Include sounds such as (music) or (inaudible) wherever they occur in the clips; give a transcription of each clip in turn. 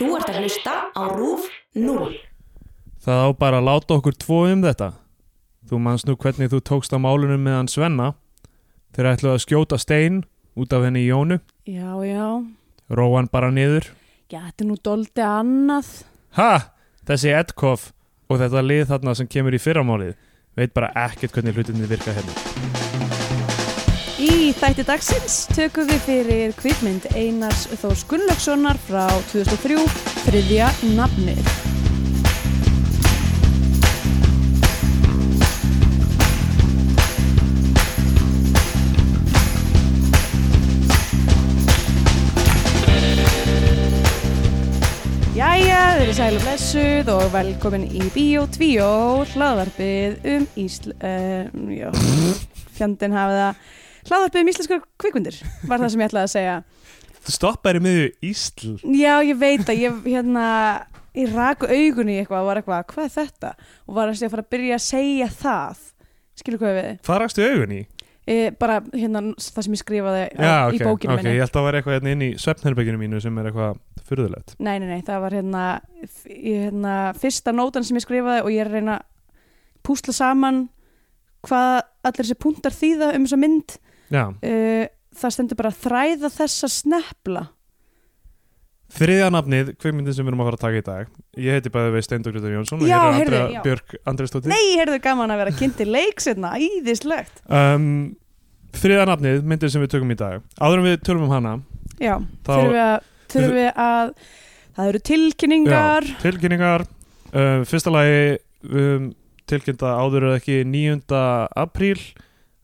Þú ert að hlusta á RÚF 0. Það á bara að láta okkur tvo um þetta. Þú manns nú hvernig þú tókst á málunum með hann Svenna. Þeir ætluðu að skjóta stein út af henni í Jónu. Já, já. Róa hann bara niður. Já, þetta er nú doldi annað. Ha! Þessi Edkoff og þetta lið þarna sem kemur í fyrramálið veit bara ekkert hvernig hlutinni virka hérna. Þætti dagsins tökum við fyrir kvikmynd Einars Þórs Gunnlaugssonar frá 2003, þriðja nafnið. Jæja, við erum sæl og blessuð og velkomin í Bíó 2, hlaðvarpið um Ísl... Uh, já, fjandinn hafið það. Hlaðvarpið um íslenskar kvikmyndir, var það sem ég ætlaði að segja. Í miðju Ísl. Já, ég veit að ég, hérna, ég raku augunni í eitthvað og var eitthvað, hvað er þetta? Og var að fara að byrja að segja það. Skilur hvað við? Hvað rakstu augun í? E, bara, hérna, það sem ég skrifaði á, Já, í ok, bókinu ok, minni. ég held að það var eitthvað hérna inn í svefnherbygginu mínu sem er eitthvað furðulegt. Nei, nei, nei, það var hérna, hérna fyrsta nótan sem ég skrifaði og ég er að reyna að púsla saman hvað allir þessi punktar þýða um þessa mynd Já, uh, það stendur bara þræða þessa snepla þriðja nafnið, kveikmyndin sem við erum að fara að taka í dag. Ég heiti bæði við Steindur Grytar Jónsson og Já, hér er heyrðu, Andrea já. Björk Andresdóttir. Nei, heyrðu gaman að vera kynnti leiks hérna, íðislegt Um, þriðja nafnið, myndin sem við tökum í dag. Áður en við tölum um hana, Já, Þá- þurfum við að, þurfum við að það eru tilkynningar tilkynningar. Uh, fyrsta lagi um, tilkynnta áður eða ekki 9. apríl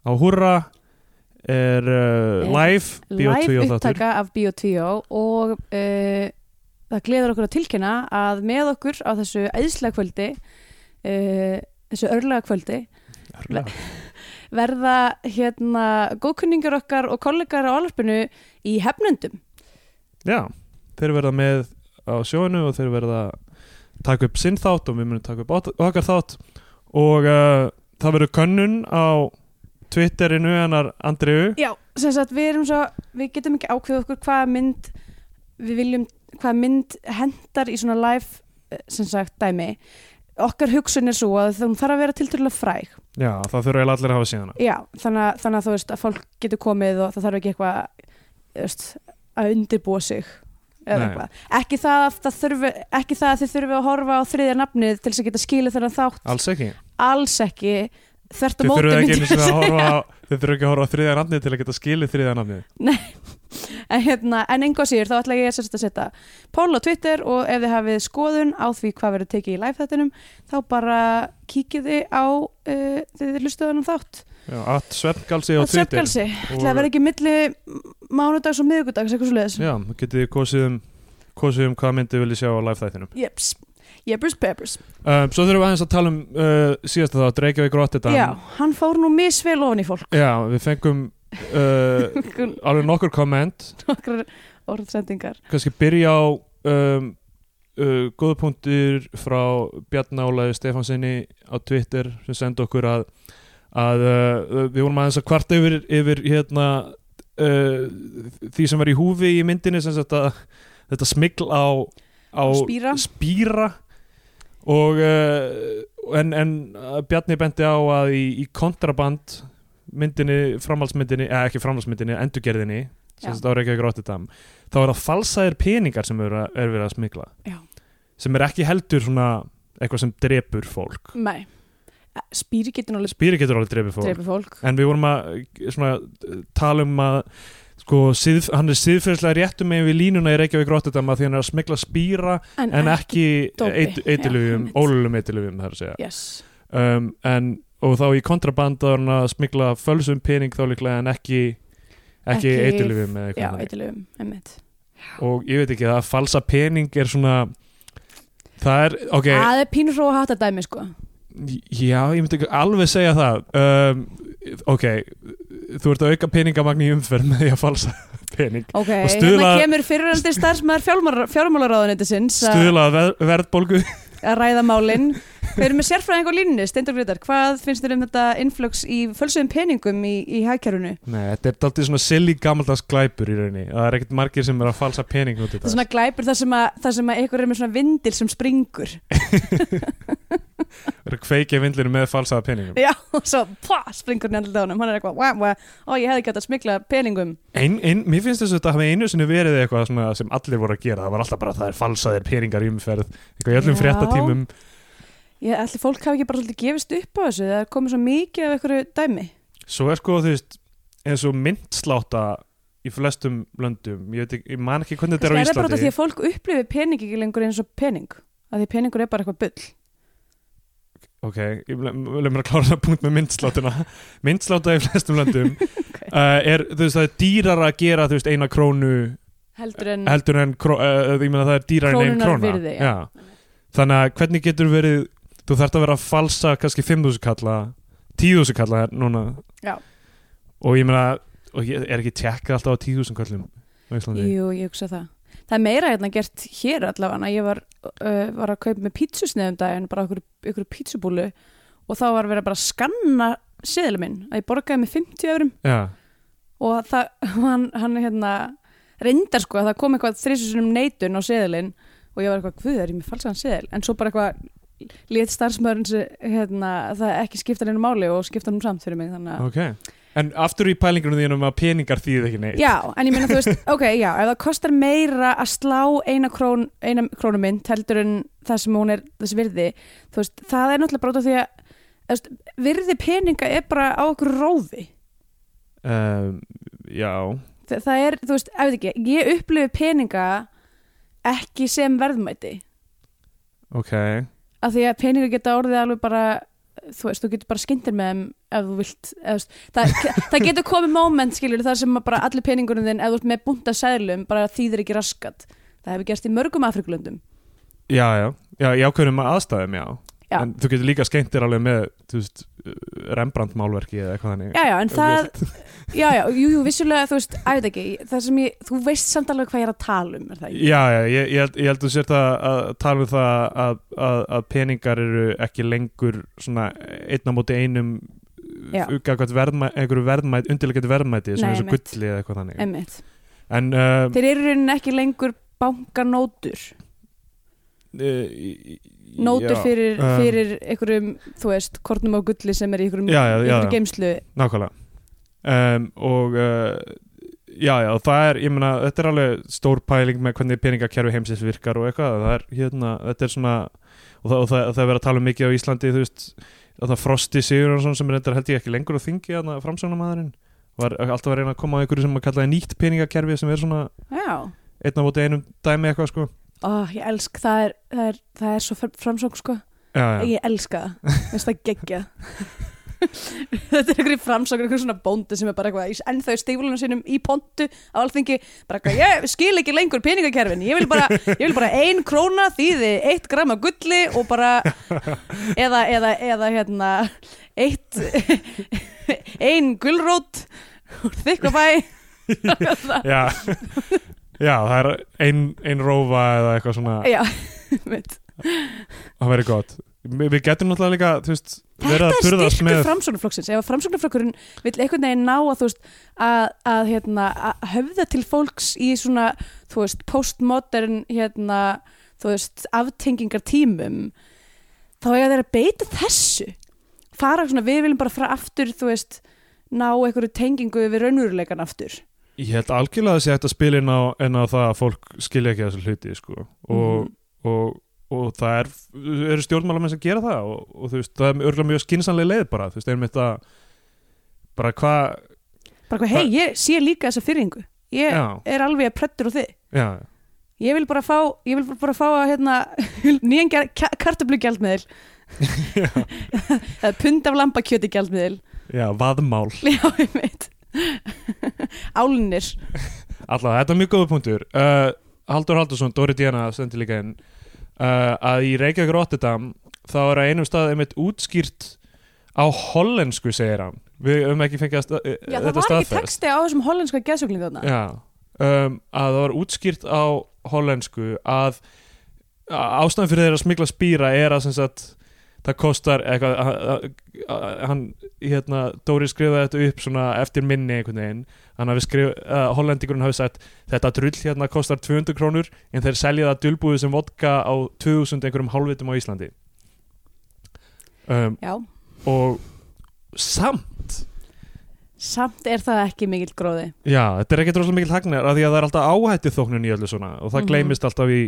á Húrra er uh, live, Bíó 2 live upptaka af Bíó 2 og uh, það gleður okkur að tilkynna að með okkur á þessu æðslega kvöldi uh, þessu örlega kvöldi Örlega. (laughs) verða hérna góðkunningar okkar og kollegar á alvarpinu í hefnundum. Já, þeir verða með á sjóinu og þeir verða taka upp sinn þátt og við munum taka upp okkar þátt. Og uh, það verður könnun á Twitterinu hennar Andriu Já, sem sagt við erum svo við getum ekki ákveð okkur hvaða mynd við viljum, hvaða mynd hendar í svona live eh, sem sagt dæmi. Okkar hugsun er svo að það þarf að vera tilturlega fræg. Já, það þurfa eiginlega allir að hafa síðana Já, þannig að, þannig að þú veist að fólk getur komið og það þarf ekki eitthvað veist, að undirbúa sig eða eitthvað. Ekki það, að það þurfi, ekki það að þið þurfi að horfa á þriðja nafnið til þess að geta skilið þennan þátt. Alls ekki. Alls ekki þvert á Þið móti myndi ég að segja. Þið þurfa ekki að horfa á þriðja nafnið til að geta skilið þriðja nafnið. En, hérna, en enga síður þá ætla ég að setja pól á Twitter og ef þið hafið skoðun á því hvað verður tekið í live þettinum þá bara kíkið þið á uh, þið hlustuðanum þátt. Já, at svefngalsi á að Twitter. Svefngalsi, ætla að vera ekki milli mánudags og miðgudags, eitthvað svo leiðis Já, getið kosið um kosið um hvað myndi vilja sjá á live þættinum. Jeps, Jeppers Peppers. Um, Svo þurfum við aðeins að tala um uh, síðasta þá, Reykjavík Rotterdam. Já, hann fór nú misvel ofan í fólk. Já, við fengum uh, (laughs) alveg nokkur komment. Nokkrar orðsendingar. Kannski byrja á um, uh, góða punktur frá Bjarnálaði Stefansinni á Twitter sem sendi okkur að, að uh, við vorum aðeins að kvarta yfir, yfir hérna uh, því sem var í húfi í myndinni sem að þetta smigl á, á Spíra. spíra og uh, en, en uh, Bjarni benti á að í, í kontraband myndinni, framhaldsmyndinni eða ekki framhaldsmyndinni, endurgerðinni sem þetta á Reykjavík Rotterdam þá er það falsaðir peningar sem er, er verið að smigla Já. sem er ekki heldur svona eitthvað sem drepur fólk. Nei, spýri getur náttúrulega spýri getur alveg drepur fólk. Fólk. En við vorum að svona, tala um að sko, síð, hann er síðferðslega réttum með við línuna í Reykjavík Rotterdam að því hann er að smigla spýra en ekki dópi. eitilufjum, Já, ólulum eitilufjum það er að segja. Yes, um, en, og þá í kontraband að hann að smigla fölsum pening þá líklega en ekki ekki, Ekki- eða já, eitthilum, einmitt. Og ég veit ekki að falsa pening er svona það er, ok. Það er pínur svo að hata dæmi sko. Já, ég myndi ekki alveg segja það. Um, ok þú ert að auka peningamagn í umferð með því að falsa (laughs) pening. Ok, Og hérna kemur fyrirandi starfsmæður fjármálaráðunendisins stuðla ver verðbólgu. að ræða málin. (laughs) Við erum með sérfræðing á línunni, Steindur Greitar Hvað finnst þér um þetta influx í fölsuðum peningum í, í hagkerfunu? Nei, þetta er daldið svona silly gammaldags glæpur í rauninni. Það er ekkert margir sem er að falsa pening út í Það svona glæpur þar sem að, þar sem að ykkur er með svona vindil sem springur (laughs) (laughs) Er að kveikja vindlinu með falsaða peningum? Já, og svo pá, springur hann alltaf honum Hann er eitthvað, wah, wah, ó ég hefði gætt að smikla peningum. Ein, ein, Mér finnst þess að þetta hafi einu sinni verið eitthvað sem allir voru að gera. Það var alltaf bara það er falsaðir peningar í umferð Eitthvað í öllum fréttatímum. Ég ætli fólk hafi ekki bara svolítið gefist upp á þessu Það er komið svo mikið af ykkur dæmi. Svo er sko þú veist eins og myndsláta í flestum löndum Ég, veit ég man ekki hvernig þetta er á Það er bara Íslandi. því að fólk upplifir pening ekki lengur eins og pening að því peningur er bara eitthvað bull Ok, ég vil mér að klára það punkt með myndslátuna Myndsláta í flestum löndum (laughs) Ok. uh, er, þú veist, það er dýrar að gera þú veist, eina krónu heldur en heldur en, kró, uh, ég meina það er dýrar en ein Krónunnar króna virði, já. Þannig að hvernig getur verið þú þarft að vera að falsa kannski 5.000 kalla 10.000 kalla núna Já. og ég meina og ég er ekki tjekkað alltaf á 10.000 kallum Jú, ég hugsa það Það er meira hérna gert hér allavega. Ég var, uh, var að kaupa með pítsusneðum daginn bara okkur, okkur pítsubúlu. Og þá var verið bara að skanna seðlum minn, að ég borgaði með 50 eurum. Já, og það, (laughs) hann, hann hérna reyndar sko að það kom eitthvað þrísusunum neitun á seðlinn og ég var eitthvað, hvað er ég með falsaðan seðl en svo bara eitthvað lét starfsmöðurinn sem hérna, það ekki skipta hennu máli og skipta hennu samt fyrir mig þannig að ok En aftur í pælingunum þínum að peningar þýð ekki neitt. Já, en ég meina þú veist, (laughs) ok, já, ef það kostar meira að slá eina, krón, eina krónumynd heldur en það sem hún er þessi virði, þú veist, það er náttúrulega bara út af því að veist, virði peninga er bara á okkur rófi um, Já, það, það er, þú veist, ef ekki, ég upplifi peninga ekki sem verðmæti. Ok. Af því að peninga geta orðið alveg bara þú veist, þú getur bara skyndir með þeim ef þú vilt, eða, það, það getur komið moment, skilur, þar sem bara allir peningurinn þinn, ef þú ert með bunta seðlum bara þýðir ekki raskat, það hefur gerst í mörgum Afrikulöndum, Já, já, já, í ákveðnum aðstæðum, já. Já. En þú getur líka skemmt þér alveg með, veist, Rembrandt málverki eða eitthvað þannig. já, já, en það (laughs) já, já, jú, jú, vissulega, þú veist, veit ekki það sem ég, þú veist samt alveg hvað ég er að tala um er það ekki? Já, já, ég, ég, held, ég held þú sért að, að tala um það að, að, að peningar eru ekki lengur svona einn á móti einum verðmæ, einhverju verðmæti svona Nei, eins og einmitt. gulli eða eitthvað þannig. En uh, þeir eru í rauninni ekki lengur bankanótur. Uh, nótur fyrir, um, fyrir einhverjum, þú veist, kornum á gulli sem er í einhverjum, Já, já, einhverjum já. geimslu Nákvæmlega. Um, og uh, já, já, það er, ég meina þetta er alveg stór pæling með hvernig peningakerfi heimsins virkar og eitthvað. Það er, hérna, þetta er svona og það, og það, það er verið að tala mikið á Íslandi þú veist, að það Frosti Sigurðarsson sem er þetta held ég ekki lengur á þingi að framsögnamaðurinn var alltaf að reyna að koma á einhverju sem að kallaði nýtt peningakerfi sem er svona já, einn á móti einum dæmi eitthvað sko. Ó, ég elsk það er, það er, það er svo framsók sko. Já, já. ég elska það, það geggja (laughs) þetta er einhverjum framsókn einhverjum svona bóndi sem er bara eitthvað en þau stíflunum sínum í pontu á alþingi. Bara eitthvað, ég skil ekki lengur peningakerfin. Ég vil bara, ég vil bara ein króna þýði eitt gram af gulli og bara eða, eða, eða hérna eitt ein gullrót úr þykkabæ (laughs) já, já, það er ein, ein rófa eða eitthvað svona. Já, (laughs) mitt það verið gott við getum náttúrulega líka, veist verið Þetta að er burðast styrkur með framsóknarflokksins ef að framsóknarflokkurinn vill einhvern veginn ná að, veist, að, að, hérna, að höfða til fólks í svona postmodern hérna, aftengingar tímum þá er þeir að beita þessu fara svona, við viljum bara frá aftur veist, ná einhverju tengingu við raunveruleikan aftur Ég held algjörlega að það sé hægt að spila inn á, inn á það að fólk skilja ekki þessu hluti sko. og, Mhm. og, og það er, eru stjórnmálamenn sem gera það og, og þú veist, það er örgulega mjög skinsanlega leið bara, þú veist, einmitt að bara hvað bara hvað, hei, ég sé líka þessa fyrringu ég já, er alveg að prettur á þið já, Ég vil bara fá, ég vil bara fá að hérna, (laughs) nýjan kartablugjaldmiðil (laughs) eða pund af lambakjöti gjaldmiðil. Já, vaðmál. (laughs) Já, ég veit Álnir Alltaf, þetta er mjög góða punktur. Uh, Haldur Haldursson, Dóri Díana stendur líka inn uh, að í Reykjavík Rotterdam þá er að einum stað einmitt útskýrt á hollensku segir hann. Við höfum ekki fengið að sta, Já, það þetta var ekki texti á þessum hollenska Já, um, að það var útskýrt á hollensku að ástæðan fyrir þeirra smikla spýra er að sem sagt það kostar eitthvað að- að- að- hann, hérna, Dóri skrifaði þetta upp svona eftir minni einhvern veginn. Hann hafi skrif, uh, hollendingurinn hafi sagt þetta drull hérna kostar 200 krónur en þeir selja það dulbúið sem vodka á 2000 einhverjum hálfvitum á Íslandi. Um, já, og samt samt er það ekki mikill gróði. Já, þetta er ekkert rosalega mikil hagnar af því að það er alltaf áhætti þóknun í öllu svona og það Mhm. gleymist alltaf í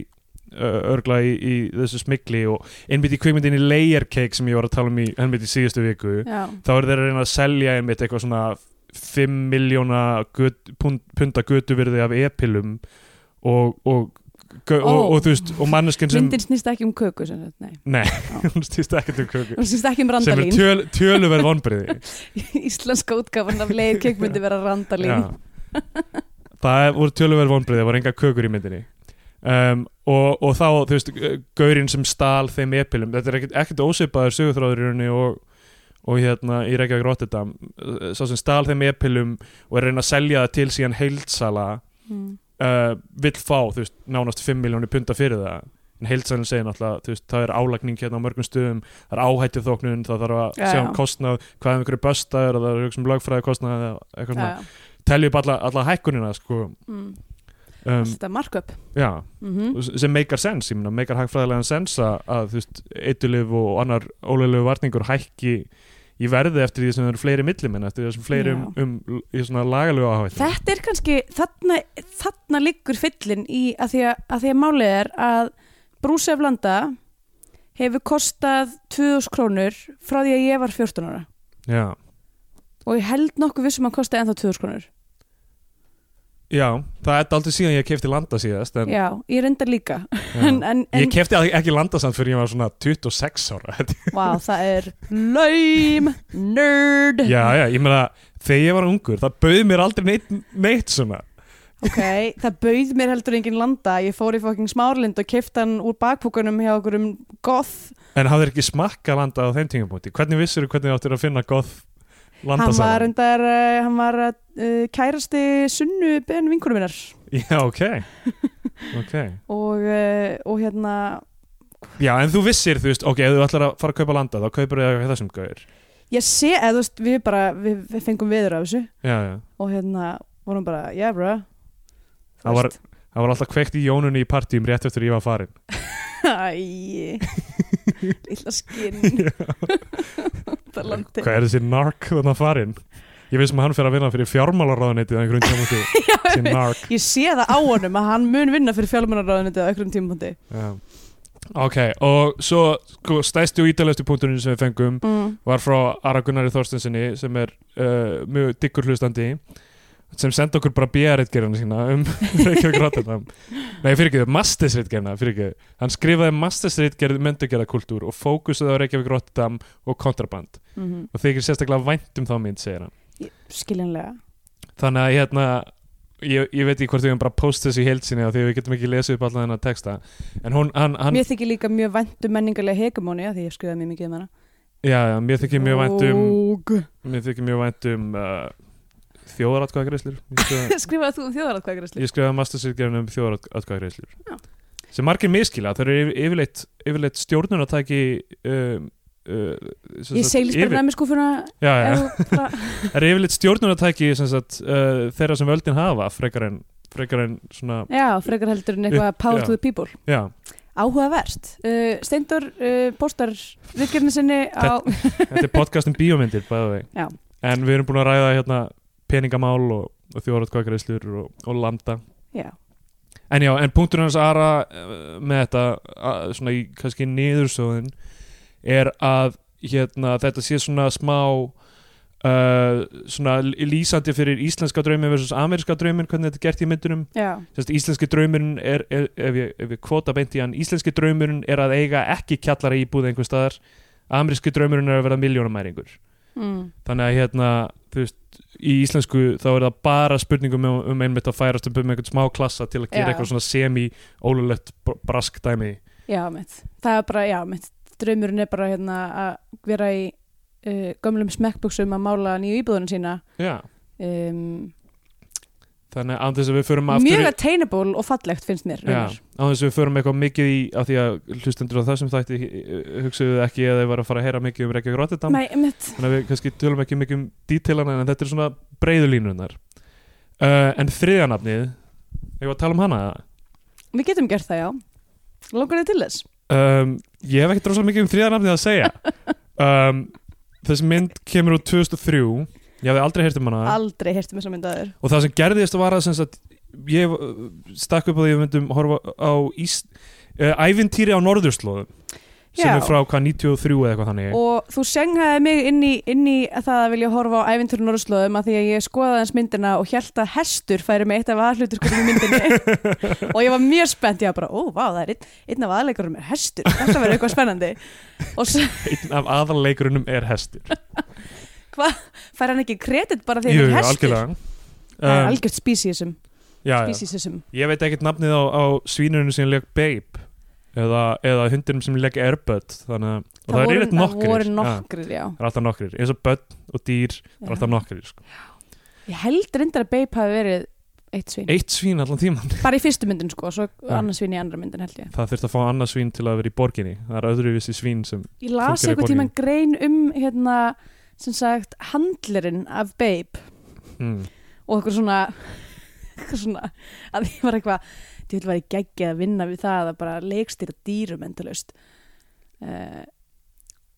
örgla í, í þessu smikli og einmitt í kvikmyndinni Layer Cake sem ég var að tala um í einmitt í síðustu viku já, þá er þeir að reyna að selja einmitt eitthvað svona 5 miljóna gut, pund, punda götuvirði af e-pillum og, og, og, og, þú veist og manneskinn sem myndin snýst ekki um köku sem nei, Nei, (laughs) hún stýst ekkert um köku. Hún snýst ekki um sem er randalín. töl, töluverð vonbriði (laughs) íslenska útgáfan af leið kekmyndi vera randalín. Það voru töluverð vonbrið það voru enga kökur í myndinni um, og, og þá, þú veist, gaurinn sem stál þeim epilum, þetta er ekkert, ekkert ósvipaður sögurþráður í rauninni og, og hérna í Reykjavík Rotterdam sá sem stál þeim epilum og er að reyna að selja það til síðan heildsala mm. uh, vill fá, þú veist, nánast 5 miljónir punta fyrir það en heildsalinn segir náttúrulega, þú veist, það er álagning hérna á mörgum stöðum, það er áhættið þóknun það þarf að Já, sjá já. um kostnað hvað er einhverju böstaður það er hugsa um lögfræði kostnað eða eitthvað svona, já, telja upp alla, alla hækkunina sko, mm. Um, þetta markup. Já, mm s- sem meikar sens, ég meina, meikar hægfræðilegan sens að, þú veist, eitulif og annar ólöglegu varningur hækki í verði eftir því sem það eru fleiri millimenn eftir því sem fleiri um, um, í svona lagalegu áhættu. Þetta er kannski, þarna, þarna liggur fyllin í að því að, að því að málið er að brúsef landa hefur kostað 2000 krónur frá því að ég var 14 ára. Já, og ég held nokkuð vissum að kosta ennþá 2000 krónur já, það er aldrei síðan ég kefti landa síðast en, Já, ég reyndar líka. En, en, ég kefti ekki landa samt fyrir ég var svona 26 ára Vá, það er lame nerd. Já, já, ég meina, þegar ég var ungur það bauð mér aldrei neitt, neitt svona. Ok, það bauð mér heldur engin landa. Ég fór í fokking smárlind og kefti hann úr bakpúkunum hjá okkur um goth. En hafðir ekki smakka landa á þeim tíngabúti hvernig vissir þú hvernig þú áttir að finna goth landa Hann var, uh, hann var uh, kærasti sunnu ben vinkunum minnar. Já, ok. (laughs) Ok. Og, uh, og hérna Já, en þú vissir, þú veist, ok, ef þú ætlar að fara að kaupa landa þá kaupir þau þessum gauður ég sé, eða þú veist, við bara við, við fengum viður af þessu. Já, já. Og hérna vorum bara, yeah bro Það var- var alltaf kveikt í jónunni í partíum rétt eftir ég var farin (laughs) Æ, (laughs) lilla skinn. (laughs) (laughs) Hvað er þessi nark þarna farin? Ég vissum að hann fyrir að vinna fyrir (laughs) nark Ég sé það á honum að hann mun vinna fyrir fjálmennarraðuniti á einhverjum tímapunkti. Já. Ok, og svo sko, stæsti og ítalegstu punkturinn sem við fengum mm. var frá Ara Gunnari Þorstensinni sem er uh, mjög diggur hlustandi sem senda okkur bara BR-reitgerðina sína um (laughs) Reykjavík Rotterdam. Nei, fyrir ekki, Masters-reitgerðina, fyrir ekki. Hann skrifaði Masters-reitgerð mentugerðakultúr og fókusaði á Reykjavík Rotterdam og kontraband. Mm og þykir sérstaklega vænt um þá mynd, segir hann. Skiljanlega. Þannig að hérna ég, ég veit ekki hvort við höfum bara post þessu í heilsinni og því við getum ekki lesið upp allan þennan texta. En hún, hann, hann Mér þykir líka mjög væntum menningarlega hegemóni að því ég skrifaði mjög mikið um hana. Já, já, mér þykir mjög vænt um mér þykir mjög vænt um uh, þjóðaratkvæðagreislur ég skrifaði- (laughs) þú um þjóðaratkvæðgræsli? ég skrifaði mastersýrgerðin um þjóðaratkvæðagreislur Já. sem margir miskila, það eru yfir- yfirleitt, yfirleitt stjórnunatæki um, uh, Ég seglis bara næmi skúfuna það eru yfirleitt stjórnunatæki sem sagt, uh, þeirra sem völdin hafa frekar en, frekar en svona Já, frekar heldur en eitthvað power Já. to the people já, Áhugavert uh, Steindur uh, postar viðgerðinu sinni á Þetta er podcast um bíómyndir bæði Já. vegi En við erum búin að ræða hérna peningamál og, og þjóðaratkvæðagreislur og, og landa Já, En já, en punktur hans Ara uh, með þetta uh, svona í kannski niðursöðun er að hérna þetta sé svona smá uh, svona lýsandi fyrir íslenska draumin versus ameríska draumin hvernig þetta er gert í myndunum. Sest, íslenski draumurinn er, er ef, ég, ég kvota beint í hann íslenski draumurinn er að eiga ekki kjallara íbúð einhver staðar. Ameríski draumurinn er að vera miljónamæringur mm. þannig að hérna þú veist, í íslensku þá er það bara spurningum um, um einmitt að færast upp um einhvern smá klassa til að gera Já. eitthvað svona semi-ólulegt brask dæmi. Já mitt. Það er bara, já mitt. Draumurinn er bara hérna að vera í uh, gömlum smekkbuxum að mála nýju íbúðunum sína. Já, um, þannig að þess að við förum aftur mjög í- attainable og fallegt finnst mér raunar. á þess að við förum eitthvað mikið í af því að hlustendur á þessum þætti eh, hugsaðu ekki að þeir var að fara að heyra mikið um Reykjavík Rotterdam. Þannig að við kannski tölum ekki mikið um dítilana en þetta er svona breiðu línunar uh, en þriðanafnið var að tala um hana? Við getum gert það já. Langar þið til þess? Um, ég hef ekkert rosalega mikið um þriðanafnið að segja. Um, (laughs) þessi mynd kemur úr 2003 ég hafði aldrei heyrt um hana. Aldrei heyrtum þess að myndaður og það sem gerðist var að sagt, ég uh, stakk upp á því að við myndum horfa á ís, uh, ævintýri á norðurslóðum sem Já. er frá hvað 93 eða eitthvað þannig. Og þú senghaði mig inn í, inn í það að vilja horfa á ævinturinn norðslóðum að því að ég skoðaði hans myndina og held að hestur færi með eitt af aðhlutur í myndinni. (laughs) Og ég var mjög spennt, ég var bara, ó, vá, það er einn, einn af aðleikurum er hestur, þetta verður eitthvað spennandi. Einn af aðalleikurunum er hestur (laughs) fær hann ekki kredit bara því Jú, hann jú, er hestur? algjörlega. Það er um, algjört já, já. speciesum. ég veit ekkert nafnið á, á svínurinn sem leik Babe eða, eða hundinum sem leik Airbud þannig að og það, er voru, yfirleitt nokkrir. það voru Já, nokkrir, já, það er alltaf nokkrir, eins og börn og dýr það er alltaf nokkrir sko. ég held reyndar að Babe hafi verið eitt svín, eitt svín allan tíman bara í fyrstu myndin sko, svo Já. annars svín í andra myndin held ég. Það þurft að fá annað svín til að vera í borginni. Það er öðruvísi svín sem Ég las er eitthvað tíman grein um hérna, sem sagt, handlerinn af Babe. Mm, og eitthvað svona (laughs) eitthvað svona, að ég var eitthvað ég vil vera í geggi að vinna við það að bara leikstýra dýrum endalaust. Uh,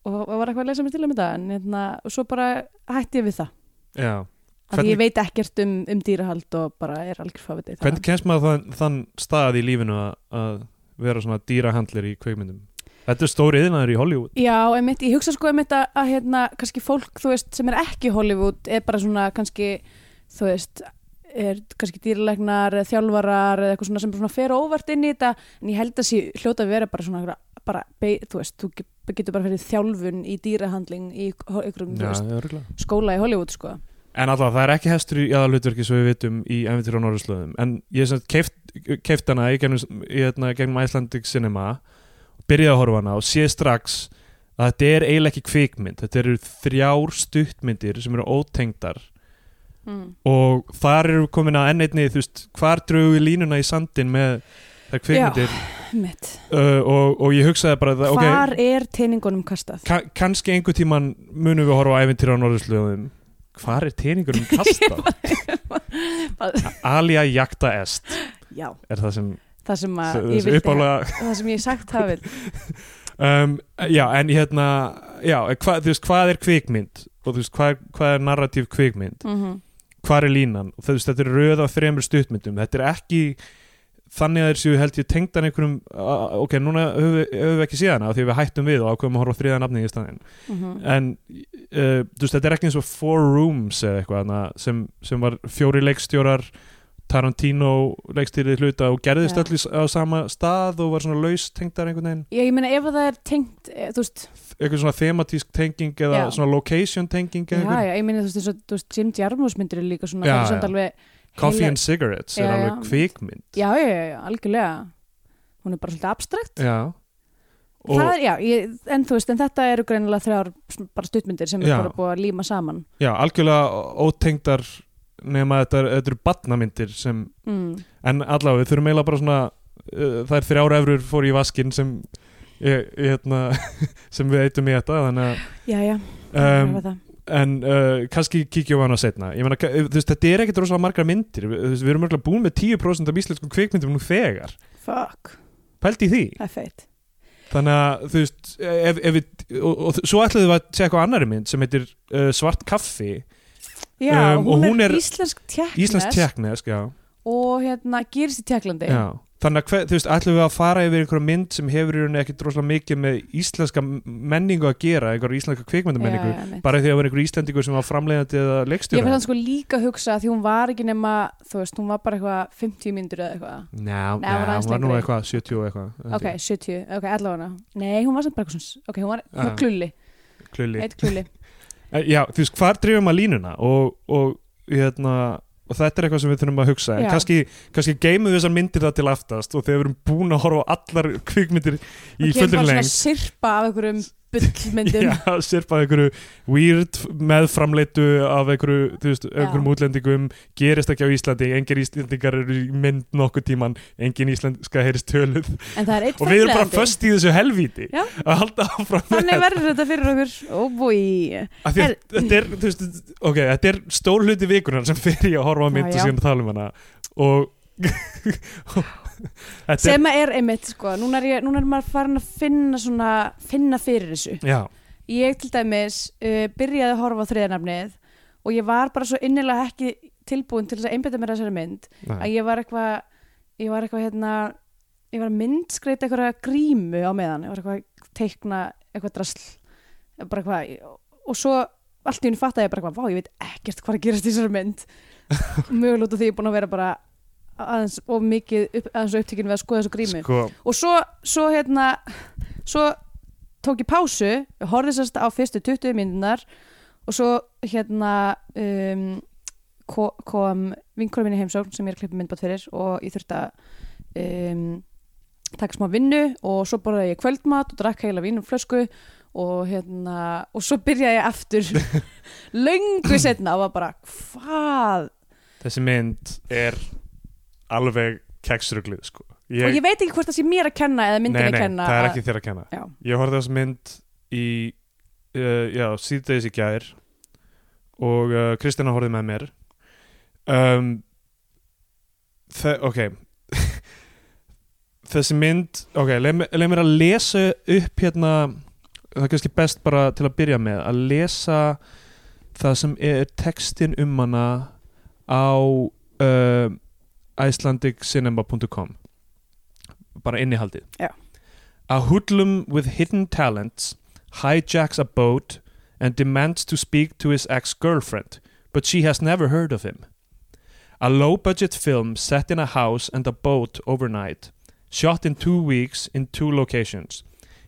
og, og var eitthvað að lesa mér til um þetta en hérna, og svo bara hætti ég við það. Já, Hvernig- ég veit ekkert um, um dýrahald og bara er algjör fáviti hvernig kemst maður þann, þann stað í lífinu að vera svona dýrahandlir í kveikmyndum þetta er stóri yðnaður í Hollywood. Já, einmitt, ég hugsa sko einmitt að, að hérna, kannski fólk, veist, sem er ekki Hollywood er bara svona kannski þú veist, er kannski dýralegnar eða þjálfarar eða eitthvað svona sem svona fer óvart inn í þetta en ég held að sé hljóta að vera bara svona bara, þú veist, þú ge- getur bara fyrir þjálfun í dýrahandling í veist, örugglega. skóla í Hollywood sko. En alltaf, það er ekki hestur í aðalutverki svo við vitum í Æventyr á Norðurslöðum en ég sem keift, keift hana í gegnum, í, hérna, gegnum Icelandic Cinema byrjaði að horfa hana og sé strax að þetta er eiginlega ekki kvikmynd þetta eru þrjár stuttmyndir sem eru ótengdar mm. og þar eru komin að enn einni þú veist, hvar drögu við línuna í sandin með þær kvikmyndir Einmitt. uh, og, og ég hugsaði bara það, Hvar er teiningunum kastað? ka kannski einhver tíman munum við horfa á Æventyr á Norðurslöðum hvar er teiningurum (laughs) kastað? (laughs) Alia Jakta Est Já, er það sem, það sem að ég uppálega það sem ég sagt hafið (laughs) um, já en hérna já, hva, þú veist hvað er kvikmynd? Og þú veist hvað, hvað er narratív kvikmynd? Mm hvað er línan? Og þú veist þetta er röð af þremur stuttmyndum. Þetta er ekki þannig að þeir séu held ég tengdan einhverjum ok, núna höfum við, höfum við ekki síðan af því að við hættum við og ákveðum að horfa á þriða nafni í staðinn. -hmm. en uh, þú veist, þetta er ekki eins og Four Rooms eða eitthvað sem, sem var fjóri leikstjórar Tarantino leikstýrið hluta og gerðist Já. öll í- á sama stað og var svona laus tengdar einhvern veginn Ég, ég meina ef það er tengt e, þú veist, eitthvað svona thematísk tenging eða Já. svona location tenging já, eða einhver. já, ég meina þú veist, eins og, þú veist Jim Jarmus myndir er líka svona Já, það er já. alveg Coffee heila- and Cigarettes er Já, alveg já. kvikmynd já, já, já, já, algjörlega hún er bara svolítið abstrakt Já. og það er, já, ég, en þú veist, en þetta eru greinilega þrjár bara stuttmyndir sem er Já. bara búið að líma saman já, algjörlega ótengdar nema þetta, þetta eru badnamyndir sem, mm. en allavega við þurfum eiginlega bara svona uh, það er þrjár efrur fór í vaskinn sem ég, ég, hérna, (laughs) sem við eitum í þetta þannig að já, já, um, en uh, kannski kíkjum við hana setna ég meina, þú veist, þetta er ekkert rosalega margar myndir. Veist, við erum örgulega búin með 10% af íslenskum kvikmyndum nú þegar, fuck, pælt í því. Þannig að þú veist ef, ef við, og, og svo ætlaðum við að segja eitthvað annari mynd sem heitir uh, Svart kaffi já, Um, hún, hún er, er íslensk já, og hérna gerist í Tjekklandi já. þannig að þú veist, ætlum við að fara yfir einhverja mynd sem hefur í rauninni ekkert rosalega mikið með íslenska menningu að gera einhverja íslenska kvikmyndamenningu já, bara því að það var einhver íslendingur sem var framleiðandi eða Ég leikstjóra fyrir þannig sko líka að hugsa að því hún var ekki nema, þú veist, hún var bara eitthvað 50 myndur eða eitthvað. Nei, hún var nú eitthvað 70 og eitthvað Ok, 70, ok, allavega. Nei, hún var samt bara eitthvað ok, hún var klulli, (laughs) Já, þú veist, hvar drifum að línuna? Og, og, hérna, og þetta er eitthvað sem við þurfum að hugsa. En Já. kannski, kannski geymum við þessar myndir það til aftast og þegar við erum búin að horfa á allar kvikmyndir í Og gerum fullri bara svona sirpa af einhverjum bullmyndum. (laughs) Já, sirpað einhverju weird meðframleitu af einhverju, þú veist, einhverjum útlendingum gerist ekki á Íslandi, engin Íslandingar eru mynd nokkuð tíman engin íslenska heyrist töluð. Er og við erum bara föst í þessu helvíti Já. að halda áfram þannig verður þetta fyrir okkur. Að Her- þetta er, þú veist, ok, þetta er stór hluti vikunar sem fyrir ég að horfa á mynd Já, og já. síðan tala um hana. Og (laughs) er, sem er einmitt sko, núna er, ég, núna er maður farin að finna svona, finna fyrir þessu. Já, ég til dæmis uh, byrjaði að horfa á þriðanafnið og ég var bara svo innilega ekki tilbúin til þess að einbytta mér að þessari mynd nei, að ég var eitthvað ég var eitthvað hérna ég var að myndskreita eitthvað grímu á meðan ég var eitthvað að teikna eitthvað drasl bara eitthvað og svo allt í henni fattaði ég bara eitthvað vá ég veit ekkert hvað er að gerast í þessari mynd. (laughs) Mögulega út af því ég er búin að vera bara aðeins of mikið upp, aðeins upptíkin við að skoða þessu grímu. Sko og svo, svo hérna svo tók ég pásu horfði sérst á fyrstu 20 myndunar og svo hérna um, ko- kom vinkurum minni heimsókn sem ég er að klippa myndbátt fyrir og ég þurfti að um, taka smá vinnu og svo borðaði ég kvöldmat og drakk heila vínum flösku og hérna og svo byrjaði ég aftur (laughs) löngu setna og var bara hvað? Þessi mynd er alveg keksruglið sko. Og ég veit ekki hvort það sé mér að kenna eða myndin nei, að nei, kenna það er að- ekki þér að kenna. Já. ég horfði á þessi mynd í uh, síðdegis í gær og uh, Kristina horfði með mér. Um, ok. (laughs) Þessi mynd ok, leið mér- leið mér að lesa upp hérna það er kannski best bara til að byrja með að lesa það sem er textin um hana á uh, icelandiccinema.com bara innihaldið Já. A hoodlum with hidden talents hijacks a boat and demands to speak to his ex-girlfriend, but she has never heard of him. A low-budget film set in a house and a boat overnight, shot in two weeks in two locations,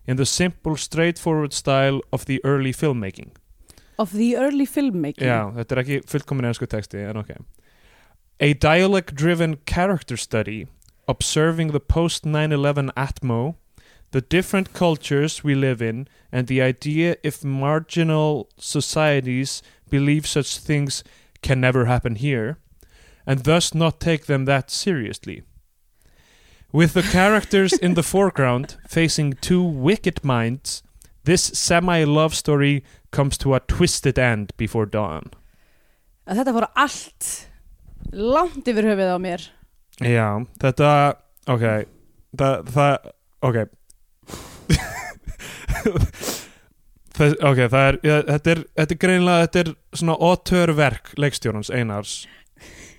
in the simple, straightforward style of the early filmmaking. of the early filmmaking Já, þetta er ekki fullkomin ennsku texti, en ok. A dialect driven character study observing the post-9-11 atmo, the different cultures we live in, and the idea if marginal societies believe such things can never happen here, and thus not take them that seriously. With the characters in the (laughs) foreground facing two wicked minds, this semi-love story comes to a twisted end before dawn. þetta fór allt langt yfir höfuð á mér. Já, þetta ok, það, það ok. (laughs) Þess, ok, það er, ja, þetta er þetta er greinlega, þetta er svona auteurverk leikstjórans Einars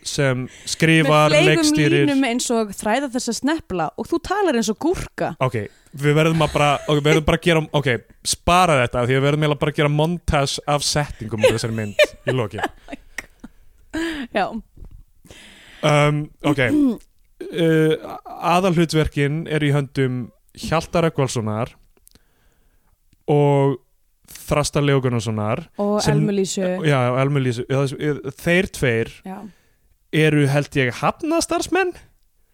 sem skrifar, leikstýrir. eins og þræða þess að snepla og þú talar eins og gúrka. Ok, við verðum að bara ok, við verðum bara að gera, ok, spara þetta því við verðum bara að gera montage af settingum á þessari mynd í loki (laughs) já, um, ok. (clears throat) Uh, aðalhlutverkin er í höndum Hjaltar Ökvalssonar og Þrasta Leogunarssonar og Elmulísu þeir tveir já. eru held ég hafnastarsmenn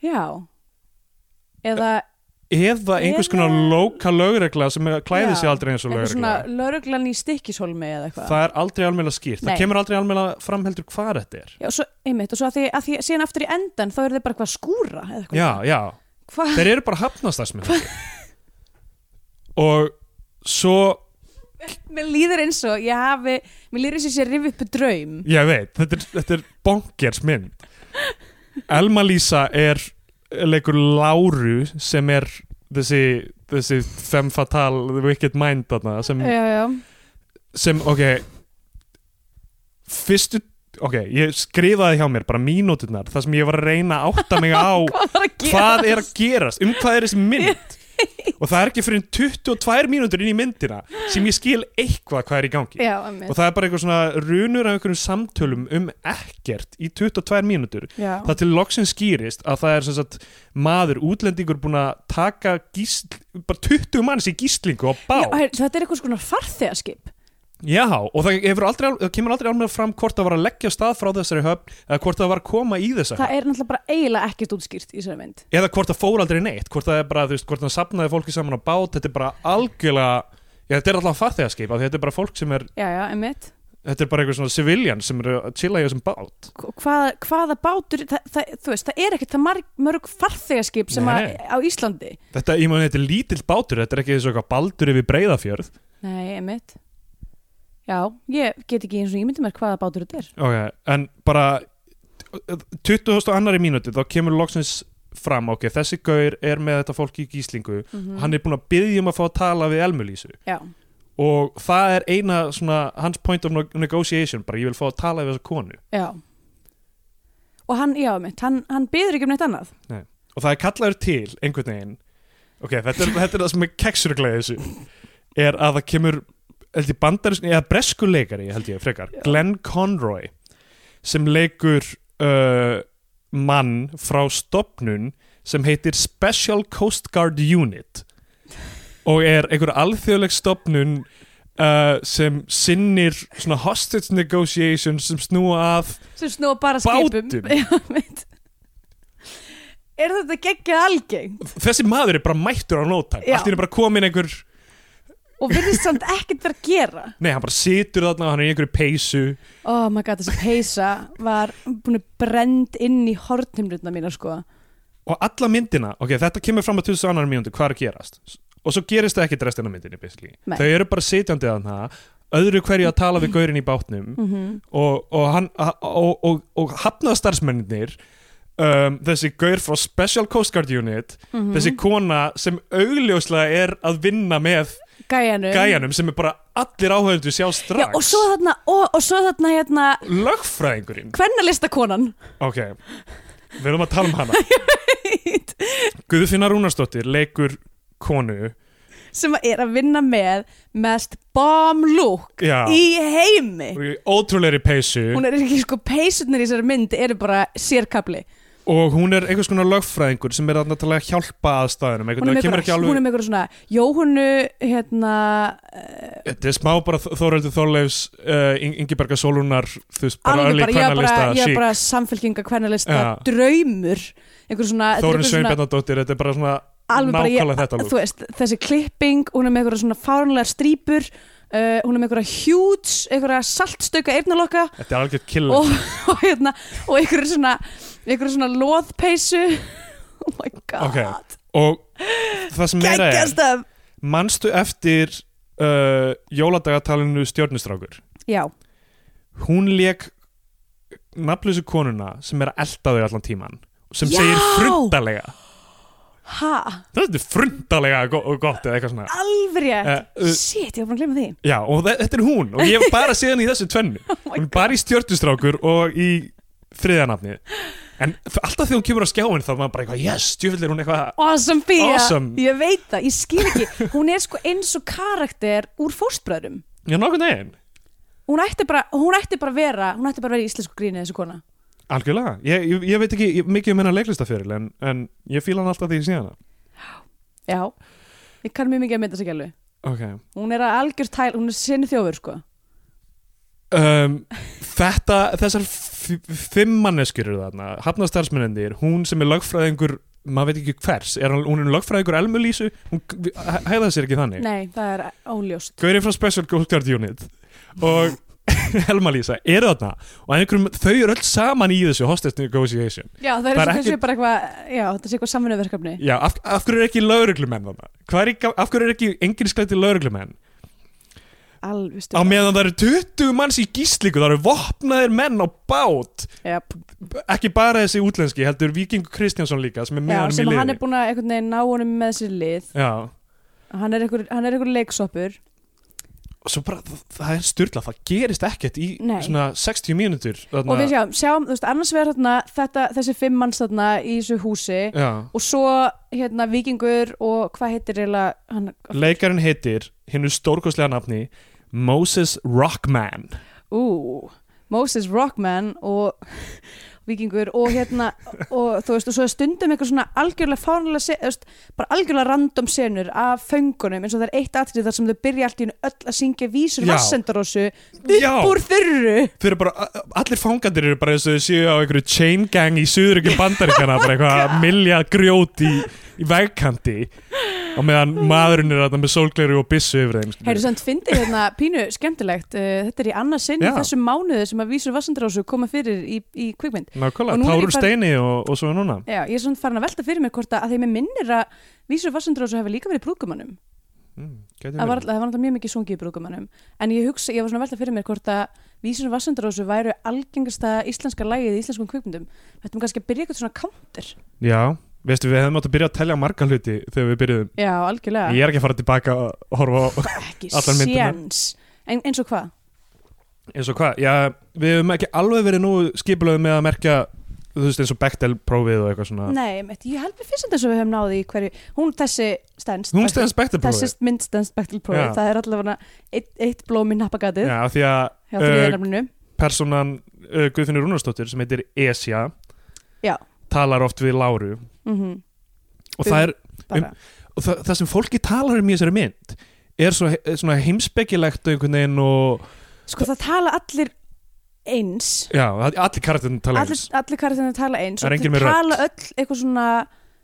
já. Eða eða einhvers konar lóka lögregla sem klæði sig aldrei eins og eitthvað svona lögregla. lauruglan í stikkishólmi eða eitthvað. Það er aldrei almennilega skýrt, Nei. það kemur aldrei almennilega fram heldur hvað þetta er. Já, svo, einmitt, og svo að því, að því síðan aftur í endan þá eru þeir bara eitthvað að skúra eða eitthvað. Já, já, Hvað? þeir eru bara hafnastarsmenn og svo (laughs) mér líður eins og ég hafi mér líður eins og ég sé að rifi upp draum. Ég veit, þetta er, þetta er bonkers mynd. Elma Lísa er leikur Láru sem er þessi, þessi femme fatale, the wicked mind þarna, sem, já, já, sem, ok fyrstu ok, ég skrifaði hjá mér bara mínúturnar þar sem ég var að reyna að átta mig á (laughs) hvað var að hvað er að gerast, um hvað er þessi mynd (laughs) og það er ekki fyrir 22 mínútur inn í myndina sem ég skil eitthvað hvað er í gangi. Já, og það er bara eitthvað svona runur af einhverjum samtölum um ekkert í 22 mínútur. Já. það til loksins skýrist að það er sem sagt maður, útlendingur búin að taka gísl, bara 20 manns í gíslingu á bá Já, þetta er eitthvað svona farþegaskip Já, og það, aldrei, það kemur aldrei alveg fram hvort það var að leggja stað frá þessari höfn eða hvort það var að koma í þessa höfn. það er náttúrulega bara eiginlega ekkert útskýrt í þessari mynd. Eða hvort það fór aldrei neitt hvort það er bara, þú veist, hvort það sapnaði fólki saman á bát þetta er bara algjörlega Já, þetta er alltaf farþegarskip þetta er bara fólk sem er já, já, þetta er bara eitthvað svona civilian sem eru að chilla í þessum bát. Hvaða, hvaða bátur það, það, þú veist, það er ekkert það marg, mörg farþegaskip sem að, á Íslandi. Þetta, ég maður, þetta er lítill bátur þetta er ekki þessu eitthvað baldur yfir breyðafjörð nei, emitt já, ég get ekki eins og ég myndi mér hvaða bátur þetta er. Ok, en bara 20. annari mínúti þá kemur loksins fram, ok, þessi gaur er með þetta fólk í gíslingu. Mm hann er búinn að byggja um að fá að tala við Elmulísu já, og það er eina svona hans point of negotiation, bara ég vil fá að tala við þessa konu. Já. Og hann, já, emitt, hann, hann byður ekki um neitt annað. Og það er kallaður til einhvern veginn. Ok, þetta er, þetta er það sem er keksurglega þessu. Er að það kemur held ég bandaris, eða bresku leikari held ég frekar, Já. Glenn Conroy sem leikur uh, mann frá stopnun sem heitir Special Coast Guard Unit og er einhver alþjóðleg stopnun uh, sem sinnir svona hostage negotiations sem snúa að sem snúa bara skipum. (laughs) er þetta geggjað algeng þessi maður er bara mættur á Já. allt henni bara komin einhver og virðist samt ekkert vera að gera. Nei, hann bara situr þarna og hann er í einhverju peysu. Oh my god, þessi peysa var búin að brend inn í hortnumlutna mína sko. Og alla myndina, ok, þetta kemur fram á 2000 annar mínútu, hvað er að gerast? Og svo gerist það ekkert restina myndinni, basically. Nei. þau eru bara sitjandi þarna öðru hverju að tala við gaurinn í bátnum. Mm og, og, hann, og, og, og hafnað starfsmenninir um, þessi gaur frá Special Coast Guard Unit Mhm. þessi kona sem augljóslega er að vinna með gæjanum. Gæjanum sem er bara allir áhauðundu sjá strax Já, og svo þarna, og, og svo þarna hérna lögfræðingurinn. Hvernalistakonan Ok, við erum að tala um hana. (laughs) Guðfinna Rúnarsdóttir leikur konu. Sem er að vinna með mest bomb look Já, í heimi. Og í ótrúlegri peysu. Hún er ekki sko peysurnar í þessari mynd eru bara sérkabli og hún er einhvers konar lögfræðingur sem er að hjálpa aðstæðunum hún er með eitthvað, svona Jóhunu hérna Þetta er smá bara Þóröldur Þorleifs uh, Ingiberga Sólúnar þú veist, bara öll í kvennalista ég er bara samfélkinga hvernalista Já. draumur. Þórun Sveinbjarnadóttir, þetta er bara svona nákvæmlega þetta lúk veist, þessi klipping hún er með eitthvað svona fárunlegar strípur uh, hún er með eitthvað hjúts eitthvað saltstöka eyrnalokka. Þetta er algjört killer. Og, (laughs) og, hérna, og eitthvað svona eitthvað svona loðpeysu. (laughs) Oh my god. Ok. og það sem meira er manstu eftir uh, jóladagatalinu stjörnustrákur? Já, hún leik nafnlösu konuna sem er að elda þau allan tíman sem Já! segir frundalega. Ha, þetta er frundalega go gott eða eitthvað svona. Alveg Eh, uh, shit, ég var búin að glemma því. Já og þe- þetta er hún og ég hef bara séð hann í þessu tvennu. (laughs) Oh hún er bara í stjörnustrákur og í þriðanafni en alltaf þegar hún kemur á skjáin þá er maður bara eitthvað yes, djöfull er hún eitthvað awesome Fía, Awesome. ég veit það, ég skil ekki. Hún er sko eins og karakter úr fóstbröðrum já nokkuð neginn hún ætti bara, hún ætti bara vera hún ætti bara vera í íslensku gríni þessu kona. Algjörlega, ég, ég, ég veit ekki ég, mikið um hennar leiklistafjöril en, en ég fíla hann alltaf því ég sé hana. Já, ég kann mjög mikið að mynda sig alveg. Ok. Hún er að algjör tæl, hún er sinni þjófur sko um, þetta, þessar fimm manneskjur eru þarna hafnastarfsmennendir, hún sem er lögfræðingur maður veit ekki hvers, er hann, hún er lögfræðingur Elmulísu, hún hæ- hæða sér ekki þannig? Nei, það er óljóst. Gaurið frá Special Guard Unit og (laughs) Elma Lísa eru þarna og einhverjum, þau eru öll saman í þessu hostage negotiation. Já, það er er kannski bara eitthvað já, þetta sé eitthvað samvinnuverkefni. Já, af, af hverju er ekki lauruglumenn þarna? Hvað er ekki, af hverju er ekki enginn sklætti lauruglumenn? Alveg Á stjórn meðan það eru 20 manns í gíslingu, það eru vopnaðir menn á bát. Yep. ekki bara þessi útlenski, heldur Víkingur Kristjánsson líka sem er með hann í sem liði. hann er búin að ná honum með sér lið. Já, hann er einhver, er leiksoppur. Og svo bara, það, er styrla það gerist ekkert í Nei. svona 60 mínútur og við sjáum, sjáum veist, annars verður þetta, þessi fimm manns þarna í þessu húsi. Já, og svo hérna vikingur og hvað heitir eiginlega leikarinn heitir hinnu stórkostlega nafni Moses Rockman. Ú, Moses Rockman og (laughs) vikingur og hérna og þú veist og svo stundum eitthvað svona algjörlega fánulega bara algjörlega random senur af föngunum eins og það er eitt atrið þar sem þau byrja allt í einu öll að syngja vísur vassendarósu upp úr þurru. Þeir eru bara, allir fangandir eru bara eins og þau séu á einhverju chain gang í suðuríkjum bandaríkjana bara eitthvað (laughs) að milja grjót í, í vegkanti og meðan maðurinn er þarna með sólgleru og byssu yfir þeim. Heyrðu samt fyndi hérna pínu skemmtilegt uh, Þetta er í annað sinn í Já. þessum mánuði sem að vísur Vassandrásu koma fyrir í, í kvikmynd. Og Nákvæmlega, nú er ég Tárur far- Steini og, og svo núna. Já, ég er svona farin að velta fyrir mér hvort að, að því mér minnir að vísur Vassandrásu hefur líka verið brúkumannum mm, gæti Það var, verið. alltaf- það var alltaf mjög mikið sungið í brúkumannum En ég hugsa, ég var svona að velta fyrir mér hvort að vísur Vassandrásu væru algengasta íslenska lagið í íslenskum kvikmyndum. Þetta er kannski að byrja eitthvað svona counter Já, veistu við hefum átt að byrja að telja marga hluti þegar við byrjuðum. Já, algjörlega. Ég er ekki að fara tilbaka og horfa á Ekki (laughs) allar myndirnar. séns. En, Eins og hvað? eins og hvað, já, við hefum ekki alveg verið nú skipulöðu með að merkja þú veist eins og Bechdel prófið og eitthvað svona. Nei, mitt, ég held mér fyrst að þess að við höfum náði í hverju Hún þessi stendst Hún stendst Bechdel prófið. Þessi mynd stendst spektilprófið Já. Það er allavega eitt, eitt blóm í nappagatið Já, talar oft við Láru. Mm og það er bara. og það, það sem fólki talar um í þessari mynd er svo, svona heimspekilegt einhvern veginn og Sko það tala allir eins. Já, það- allir karakterinn tala Allir, eins. allir karakterinu tala eins Það er og rödd. tala öll eitthvað svona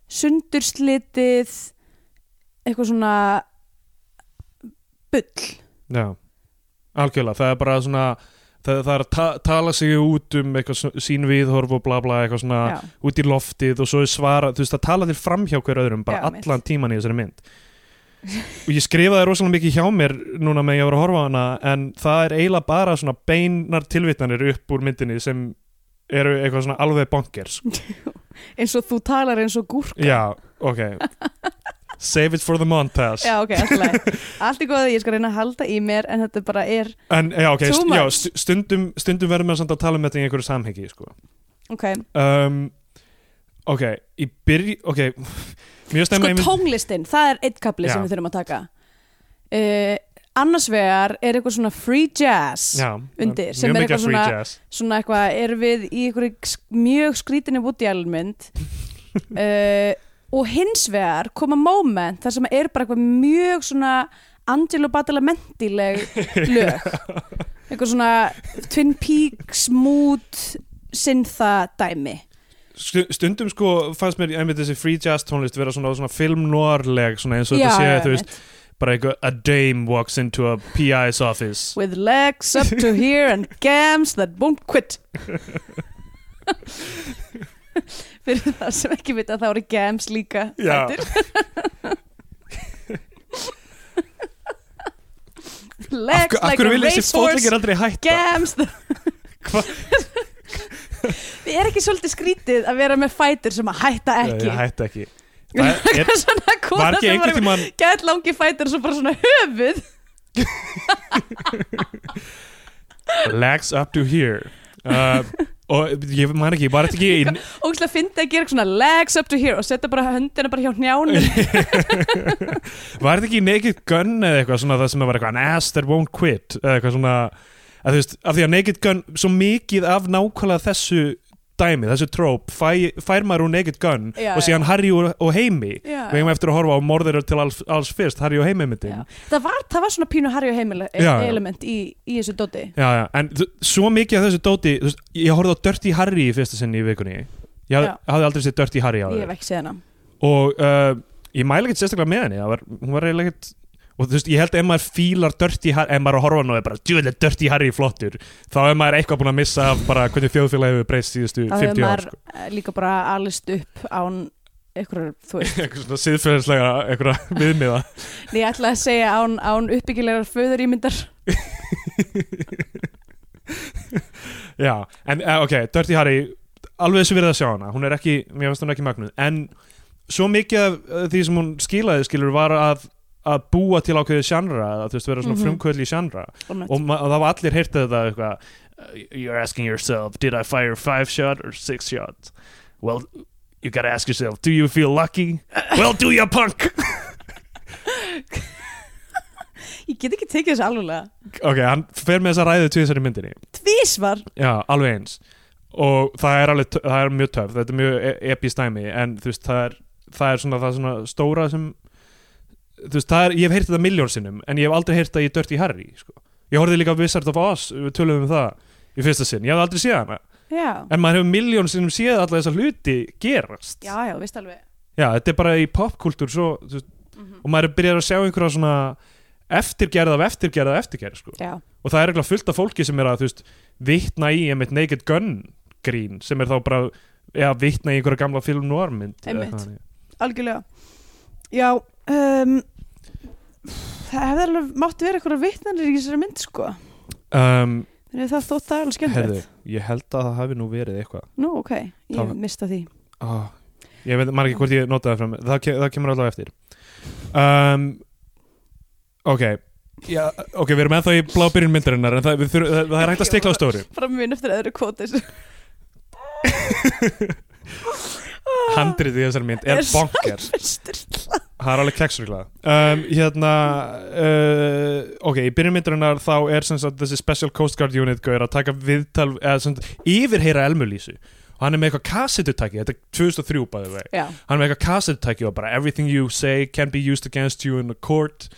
sundurslitið eitthvað svona bull. Já, algjörlega, það er bara svona það, það er að ta tala sig út um eitthvað sín viðhorf og bla bla eitthvað svona Já, út í loftið og svo svara þú veist það tala til fram hjá hver öðrum bara Já, mitt. allan tíman í þessari mynd. Og ég skrifaði rosalega mikið hjá mér núna með ég var að horfa á hana en það er eiginlega bara svona beinar tilvitnanir upp úr myndinni sem eru eitthvað svona alveg bonkers. (laughs) Eins og þú talar eins og gúrka. Já, ok save it for the montage Já, ok, allt í (laughs) góði, ég skal reyna að halda í mér en þetta bara er, en já, ok, Too st já, much. st stundum, stundum verður maður samt að tala um þetta í einhverju samhengi sko. ok um, ok, í byrj ok, mjög Sko mynd- tónlistin, það er eitt kapli sem Já. við þurfum að taka uh, Annars vegar er eitthvað svona free jazz já, undir, sem er eitthvað svona-. Svona eitthvað, erum við í sk- mjög skrítinni Allen mynd (laughs) uh, Og hins vegar koma moment þar sem er bara eitthvað mjög svona Angelo Badalamenti-leg (laughs) lög. Eitthvað svona Twin Peaks mood syntha dæmi. Stu- stundum sko fannst mér einmitt þessi free jazz tónlist vera svona, svona film-noir-leg svona eins og þetta sé, þú veist, bara eitthvað a dame walks into a PI's office. With legs up to here and gams that won't quit (laughs) Fyrir það sem ekki vita þá eru gams líka Já. fætur. (laughs) af, Legs af like hverju a racehorse (laughs) Hva? Við er ekki svolítið skrítið að vera með fætur sem að hætta ekki Ég hætta ekki Það (laughs) er, Svona kona sem var tímann gæt langi fætur svo bara svona höfuð legs up to here uh, og ég man ekki, var þetta ekki inn, og ætla að finna að gera svona legs up to here og setja bara höndina bara hjá njánum (laughs) var þetta ekki Naked Gun eða eitthvað svona það sem var eitthvað an ass that won't quit eða eitthvað svona að þú veist, af því að Naked Gun svo mikið af nákvæmlega þessu dæmi, þessu tróp fæ, fær maður úr Naked Gun Já, og síðan Harry og, og Heimi Já, við hefum eftir að horfa á morðir til alls, alls fyrst Harry og Heimi myndin. Já. það, var, það var svona pínu Harry og heimil Já, já. element í, í þessu dóti. Já, já, en svo mikið af þessu dóti þú veist, ég horfði á Dirty Harry í fyrsta sinni í vikunni. Ég hafði, Já. hafði aldrei séð Dirty Harry á ég hef ekki séð hana. Og uh, ég mæla ekkert sérstaklega með henni. Var, hún var eiginlega ekkert og þú veist, ég held að ef maður fílar Dirty Harry ef maður er að horfa og er bara, djúðlega Dirty Harry flottur. Þá er maður eitthvað búin að missa af bara hvernig þjóðfélagi hefur breyst síðustu þá hefur 50 ár maður sko. eh, líka bara alist upp án einhverjar, þú veist. (laughs) Eitthvað svona siðferðislega eitthvað viðmiða. Nei, ég ætla að segja án, án uppbyggilegar föður ímyndar (laughs) já, en uh, ok, Dirty Harry alveg þessu verið að sjá hana, hún er ekki mér finnst hún ekki magnuð, en svo mikið af uh, því sem hún skilaði skilur var að, að búa til ákveðið sjannra, að þú veist, vera svona mm frumkvöld í sjannra og, og það var allir heyrtið þetta eitthvað uh, you're asking yourself, did I fire five shot or six shot? Well, you gotta ask yourself, do you feel lucky? (laughs) Well, do you punk? Ég get ekki tekið þessu alveglega ok, hann fer með þessa ræðu til þessari myndinni. Tvísvar já, alveg eins. Og það er, alveg, það er mjög töf þetta er mjög e epist dæmi en þú veist, það er, það er svona, það er svona stóra sem þú veist, er, ég hef heyrt þetta miljón sinnum en ég hef aldrei heyrt það í Dirty Harry sko. ég horfði líka Wizard of Oz við töluðum um það í fyrsta sinn, ég hef aldrei séð hana. Já, en maður hefur miljón sinnum séð alla þessa hluti gerast. Já, já, veist alveg. Já, þetta er bara í popkultúr þú veist, og maður er byrjað að sjá einhverja svona eftirgerð af eftirgerð af eftirgerð sko. og það er eitthvað fullt af fólki sem er að veist, vitna í einmitt Naked Gun grín sem er þá bara ja, vitna í einhverja gamla film eitthvað þannig. algjörlega. Já um, það hefði alveg mátt vera eitthvað vitnanir í þessari mynd sko. Um, þannig að það þótt það alveg herðu, ég held að það hafi nú verið eitthvað. Nú ok, ég Það- mista því. Oh, ég veit ekki hvort ég notaði fram það, ke það kemur allavega eftir. Um, ok Já, ok, við erum ennþá í blá byrjun myndarinnar en það, þurfum, það, það er hægt að stikla á stóri bara mun eftir öðru kvótis (laughs) handrið í þessari mynd er Er styrla það er alveg keksrugla um, hérna uh, ok, í byrjun myndarinnar þá er sagt þessi Special Coast Guard Unit gauður að taka viðtal eða sem yfirheyra Elmulísu og hann er með eitthvað kassetutæki, þetta er 2003 bæði vei já, hann er með eitthvað kassetutæki og bara everything you say can be used against you in a court.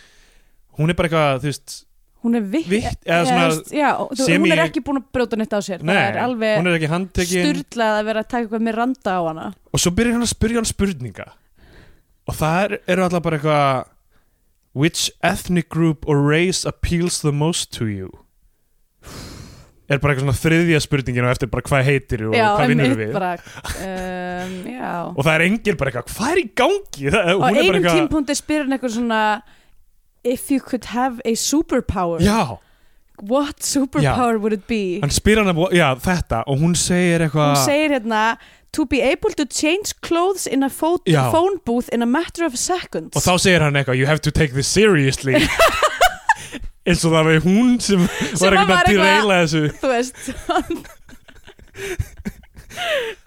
Hún er bara eitthvað, þú veist hún er vitt Vitt- eða svona semi- hún er ekki búin að brjóta neitt á sér nei, það er alveg hún er ekki handtekin. styrlað að vera að taka eitthvað með randa á hana. Og svo byrjar hann að spyrja hann spurninga. Og það er, eru alltaf bara eitthvað which ethnic group or race appeals the most to you? Er bara eitthvað svona þriðja spurningin og eftir bara hvað heitir og hvað vinnur einmitt við. bara, um, já. Og það er enginn bara eitthvað, hvað er í gangi? Það, og hún er bara einum eitthvað tímpunkti spyrir hann eitthvað svona if you could have a superpower já, what superpower would it be? Hann spyr hann að, já, þetta og hún segir eitthvað hún segir hérna to be able to change clothes in a pho Já. phone booth in a matter of seconds. Og þá segir hann eitthvað, you have to take this seriously. (laughs) Eins og það var hún sem, Sem var að eitthvað að deraila þessu. (laughs) þú veist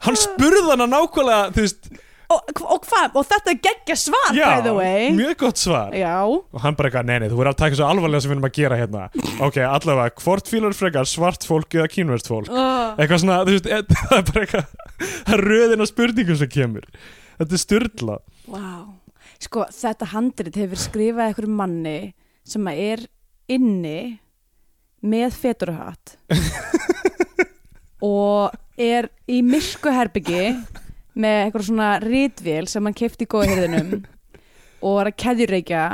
hann spurði hann að nákvæmlega þú veist, og, og hvað, og þetta geggja svar já, by the way. mjög gott svar. Já, og hann bara eitthvað, nei, nei, þú verður að taka svo alvarlega sem við erum að gera hérna. Ok, allavega, hvort fílar frekar svart fólk eða kínverst fólk? Uh, eitthvað svona, þú veist, e- (laughs) það er bara eitthvað það er röðin á spurningum sem kemur. Þetta er styrla wow. sko þetta handrit hefur skrifað einhverjum manni sem er inni með feturhatt (laughs) og er í myrku herbyggi með eitthvað svona rítvél sem hann kefti í góðhyrðinum (laughs) og er að keðjureikja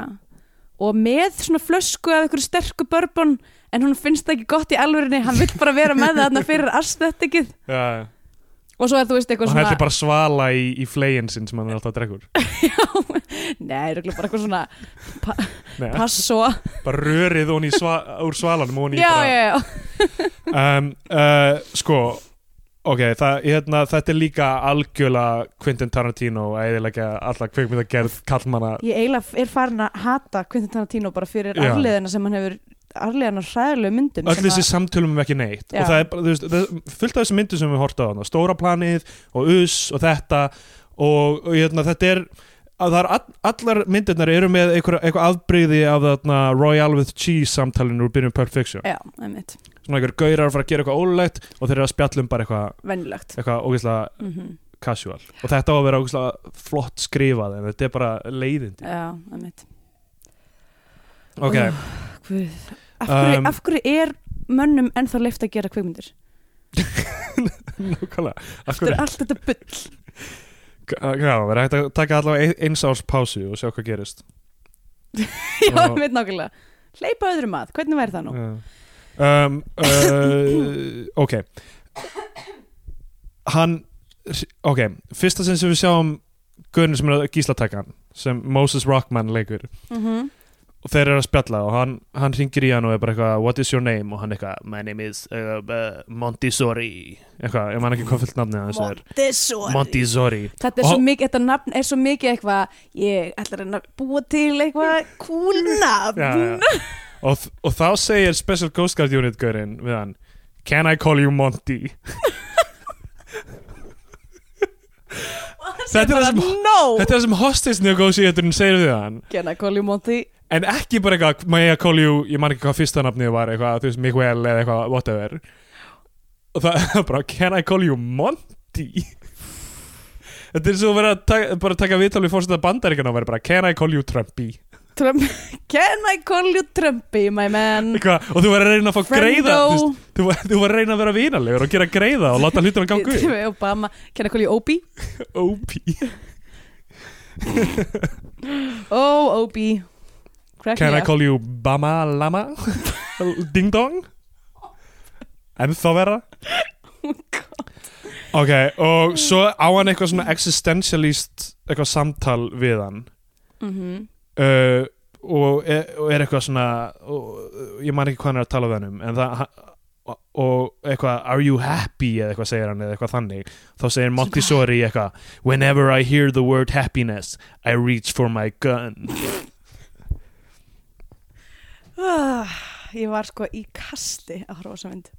og með svona flösku af einhverju sterku bourbon en hún finnst það ekki gott í alvörinni hann vill bara vera með það fyrir aestheticið (laughs) já, og svo er þú veist og eitthvað hann svona ætli bara að svala í, í flegin sinn sem hann er alltaf að drekkur (laughs) nei, örugglega bara eitthvað svona Nei, passo. Bara rörið honi sva, úr svalanum honi já, bara, já, já, Um, uh, sko ok, það, hérna, þetta er líka algjörlega Quentin Tarantino að eðilega alla kveikmynda gerð kallmanna ég eiginlega er farin að hata Quentin Tarantino bara fyrir Já. arliðina sem hann hefur arliðina hræðilegu myndum öll sem þessi að- samtölum um ekki neitt Já. og það er bara, þú veist, það er fullt af þessum myndum sem við horta á þarna, stóra planið og us og þetta og, og hérna, þetta er að það er all, allar myndirnar eru með eitthvað, eitthvað afbreyði af þarna Royal with Cheese samtalinu úr byrjun Pulp Fiction. Já, einmitt, svona einhver gaurar að fara að gera eitthvað ólulegt og þeir eru að spjallum bara eitthvað venjulegt. eitthvað ógeðslega mm casual. Og þetta á að vera ógeðslega flott skrifað en þetta er bara leiðindi. Já, einmitt. Ok, Guð. af, hverju, Um, af hverju er mönnum ennþá leift að gera kvikmyndir? (laughs) Nákvæmlega. Eftir hverju- allt þetta bull já, það er hægt að taka allavega ein- eins árs pásu og sjá hvað gerist. (laughs) Já, Og- einmitt nákvæmlega. Hleypa öðrum að, hvernig væri það nú? Um, uh, ok. Hann ok, fyrsta sinn sem við sjáum Gunni sem er að gíslataka hann sem Moses Rockman leikur. Mm og þeir eru að spjalla og hann, hann ringir í hann og er bara eitthvað what is your name? Og hann eitthvað my name is uh, uh, Montessori. Eitthvað, ég man ekki hvað fullt nafni hans er. Montessori. Montessori. Þetta, er svo mikið, þetta nafn er svo mikið eitthvað ég ætla að búa til eitthvað cool nafn. Já, já. Og, og þá segir Special Ghost Guard Unit gaurinn við hann Can I call you Monty? (laughs) Þetta er það sem no. Þetta er það sem hostage negotiatorinn segir við hann. Can I call you Monty En ekki bara eitthvað, may I call you? Ég man ekki hvað fyrsta nafnið var eitthvað Þú veist, Miguel eða eitthvað, whatever. Og það (laughs) bara, can I call you Monty? Þetta er svo að vera að taka, bara að taka viðtal við fórsetað bandaríkana og vera bara, can I call you Trumpy? Trump Can I call you Trumpy my man? Eitthvað, og þú verður að reyna að fá greiða þú, þú, þú verður að reyna að vera vínalegur og gera greiða og láta hlutina ganga upp. (laughs) Obama Can I call you Opie? (laughs) OP oh, Obi Crack Can I call you Bama Lama? (laughs) Ding dong? En þá vera? (laughs) Ok, og svo á hann eitthvað svona existentialist eitthvað samtal við hann Mhm. uh, og, er, og er eitthvað svona og, ég man ekki hvað hann er að tala við hann um en það og eitthvað are you happy eða eitthvað segir hann eða eitthvað þannig þá segir Montessori eitthvað whenever I hear the word happiness I reach for my gun (laughs) ah, Ég var sko í kasti á þessa mynd.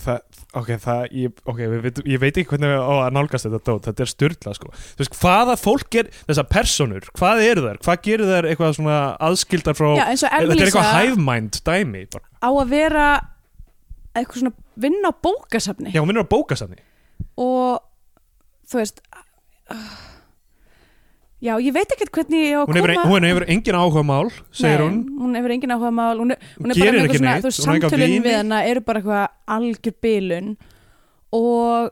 Það, ok, það ég, okay, við veit, ég veit ekki hvernig á að nálgast þetta dót, þetta er styrla sko. Þú veist, hvaða fólk er, þessar personur hvað eru þær, hvað gerir þær eitthvað svona aðskildar frá, Já, eins og þetta er eitthvað hive mind dæmi bara. á að vera eitthvað svona vinna á bókasafni. Já, minnur á bókasafni. Og þú veist uh, já, ég veit ekkert hvernig ég á að hún hefur, koma. hún hefur engin áhuga mál segir Nei, hún, hún hefur engin áhuga mál. Hún hún er bara eitthvað svona, þú veist, hún samtölun við hana eru bara eitthvað algjör bilun. Og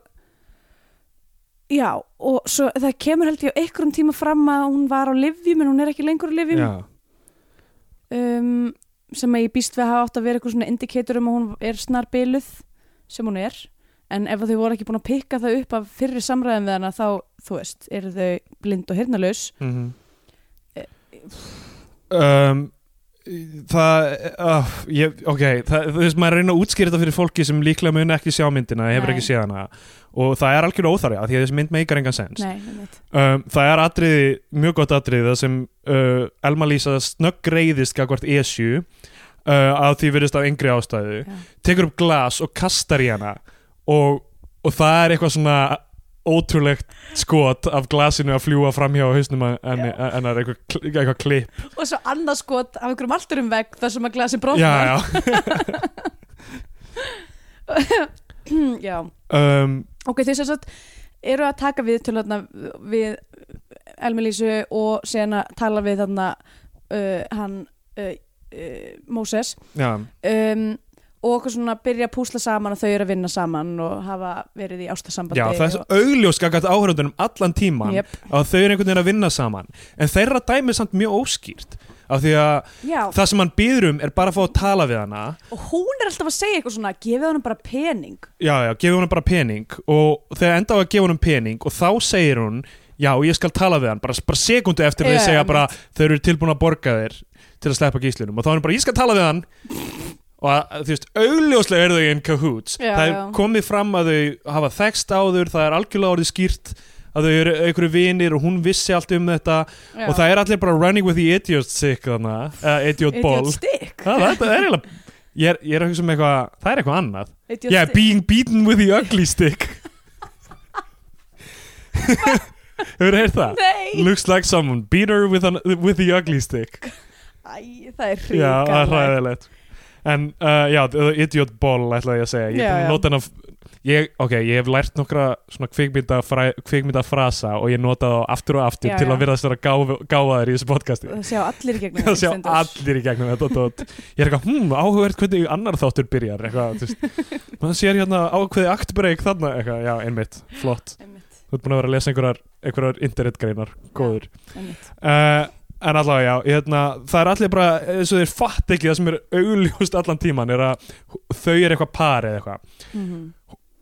já, og svo það kemur held ég á einhverjum tíma fram að hún var á livjum en hún er ekki lengur á livjum já, um, sem að ég býst við að hafa átt að vera eitthvað svona indikator um að hún er snar biluð sem hún er. En ef þau voru ekki búin að pikka það upp af fyrri samræðum við hana þá, þú veist, eru þau blind og hirnalaus mm Eh, um, það uh, ég, ok, það, þú veist maður reyna að útskýra þetta fyrir fólki sem líklega mun ekki sjá myndina hefur ekki séð hana. Og það er algjörlega óþarja því að þessi mynd meikar engan sens. Nei, um, það er atriði, mjög gott atriði það sem uh, Elma Lísa snögg reyðist gagvart Esju uh, að því virðist af yngri ástæðu. Já. tekur upp glas og kastar í hana. Og, og það er eitthvað svona ótrúlegt skot af glasinu að fljúa framhjá hausnum að- en, Já. en er eitthvað, kl- eitthvað klipp og svo annað skot af einhverjum allturum vegg þar sem að glasi já, brotnar já. já. (laughs) Um, ok, sem sagt eru að taka við til þarna við Elmelísu og sen að tala við þarna uh, hann uh, uh, Moses já. um, og okkur svona byrja að púsla saman og þau eru að vinna saman og hafa verið í ástasambandi já, það er svo augljós gagvart áhörundunum allan tíman Jep. að þau eru einhvern veginn að vinna saman. En þeirra dæmi er samt mjög óskýrt af því að Já, það sem hann býður um er bara að fá að tala við hana. Og hún er alltaf að segja eitthvað svona gefið honum bara pening. Já, já, gefið hún bara pening. Og þegar enda á að gefa hún pening og þá segir hún, já, ég skal tala við hann. Bara, bara sekundu eftir Já, þau segja bara þau eru tilbúin að borga þér til að sleppa gíslunum og þá er hún bara, ég skal tala við hann og að, þú veist, augljóslega eru þau in cahoots. Já, það er já. komið fram að þau hafa þekst áður, það er algjörlega orðið skýrt að þau eru einhverju vinir og hún vissi allt um þetta. Já. og það er allir bara running with the idiot sick þannig, uh, idiot ball. Idiot stick. Það, það, það er eiginlega ég er, ég er að hugsa um eitthvað, það er eitthvað annað. Idiot yeah, stick. being beaten with the ugly stick. Hefur heyrt það? Nei, looks like someone beat her with, an, with the ugly stick. Æ, það er já, það er hrikalegt. hræðilegt en uh, já, the idiot ball ætlaði ég að segja. Ég er búin að nota hennar ég, ok, ég hef lært nokkra svona kvikmynda, kvikmynda frasa og ég nota þá aftur og aftur Já, til já. að virðast vera gáf, gáfaðir í þessu podcasti. Það sjá allir í gegnum (laughs) það sjá allir í gegnum þetta ég er eitthvað, hm, áhugavert hvernig annar þáttur byrjar. Eitthvað, (laughs) maður sér hérna ákveði aktbreyk þarna. Eitthvað, já, einmitt, flott. Einmitt, þú ert búin að vera að lesa einhverjar, einhverjar internetgreinar, góður. einmitt. uh, en allavega já, hérna, það er allir bara eins og þeir fatt ekki það sem er augljóst allan tíman er að þau er eitthvað par eða eitthvað. Mhm.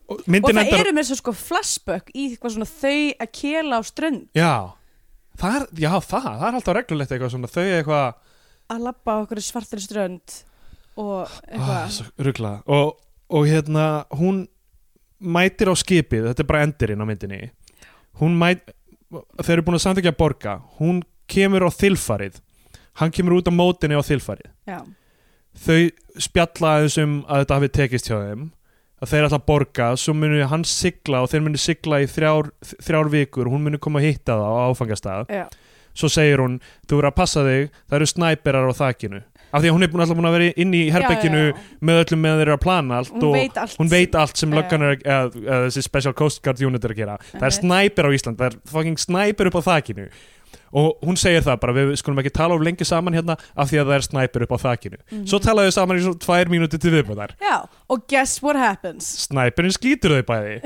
Og Og það endar eru með svo sko flashback í eitthvað svona þau að kela á strönd. Já, það er, já, það, það er alltaf reglulegt eitthvað svona, þau eitthvað að labba á okkur svartri strönd og ah, eitthvað svo ruggla og, og hérna, hún mætir á skipið, þetta er bara endurinn á myndinni. Hún mæt þeir eru búin að samþykja að borga. Hún kemur á þilfarið. Hann kemur út á mótinni á þilfarið. Já, þau spjalla aðeins um að þetta hafi tekist hjá þeim að þeir að borga, svo munu hann sigla og þeir munu sigla í þrjár, þrjár vikur hún munu koma að hitta það á áfangastað. Já, svo segir hún, þú verður að passa þig það eru snæperar á þakinu. Af því að hún er búin alltaf búin að vera inn í herbekkinu já, já, já. með öllum með þeir eru að plana allt Hún og veit allt. hún veit allt sem löggan er að- þessi Special Coast Guard Unit er að gera. Það er snæper á Ísland, það er fucking snæper upp á þakinu og hún segir það bara, við skulum ekki tala of lengi saman hérna af því að það er snæper upp á þakinu. Mhm. svo talaðu þau saman í svona tvær mínúti til viðbúðar Já, og guess what happens? Snæperinn skýtur þau bæði.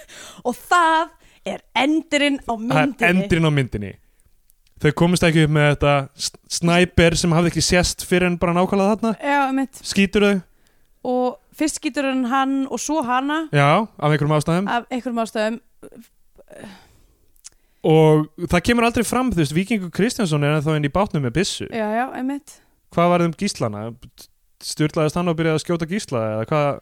(laughs) Og það er endurinn á það er myndinni. endurinn á myndinni. Þau komist ekki upp með þetta s- snæper sem hafði ekki sést fyrir en bara nákvæmlega þarna. Já, mitt skýtur þau, og fyrst skýtur hann hann og svo hana. Já, af einhverjum ástæðum. Af einhverjum ástæðum og það kemur aldrei fram, þú veist, Víkingur Kristjánsson er ennþá inn í bátnum með byssu. Já, já, einmitt. Hvað var þeim gíslana? styrlaðist hann og byrjaði að skjóta gísla eða hvað,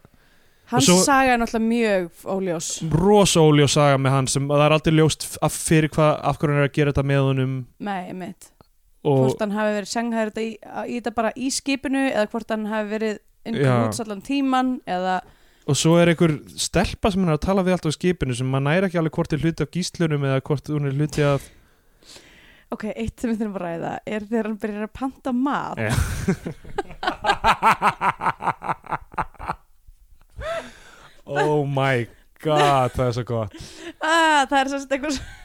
hans svo- saga er náttúrulega mjög óljós. Rosóli og saga með hann sem það er aldrei ljóst af fyrir hvað af hverju hann er að gera þetta með honum. Nei, einmitt. Og hvort hann hafi verið sjanghæður þetta í, í þetta bara í skipinu eða hvort hann hafi verið inn Já. út allan tíman eða Og svo er einhver stelpa sem hann er að tala við alltaf á skipinu sem maður næri ekki alveg hvort er hluti af gíslunum eða hvort hún er hluti af ok, eitt sem við þurfum að ræða er þegar hann byrjar að panta mat Já. (laughs) Oh my god, það er svo gott ah, það er sérst eitthvað svo-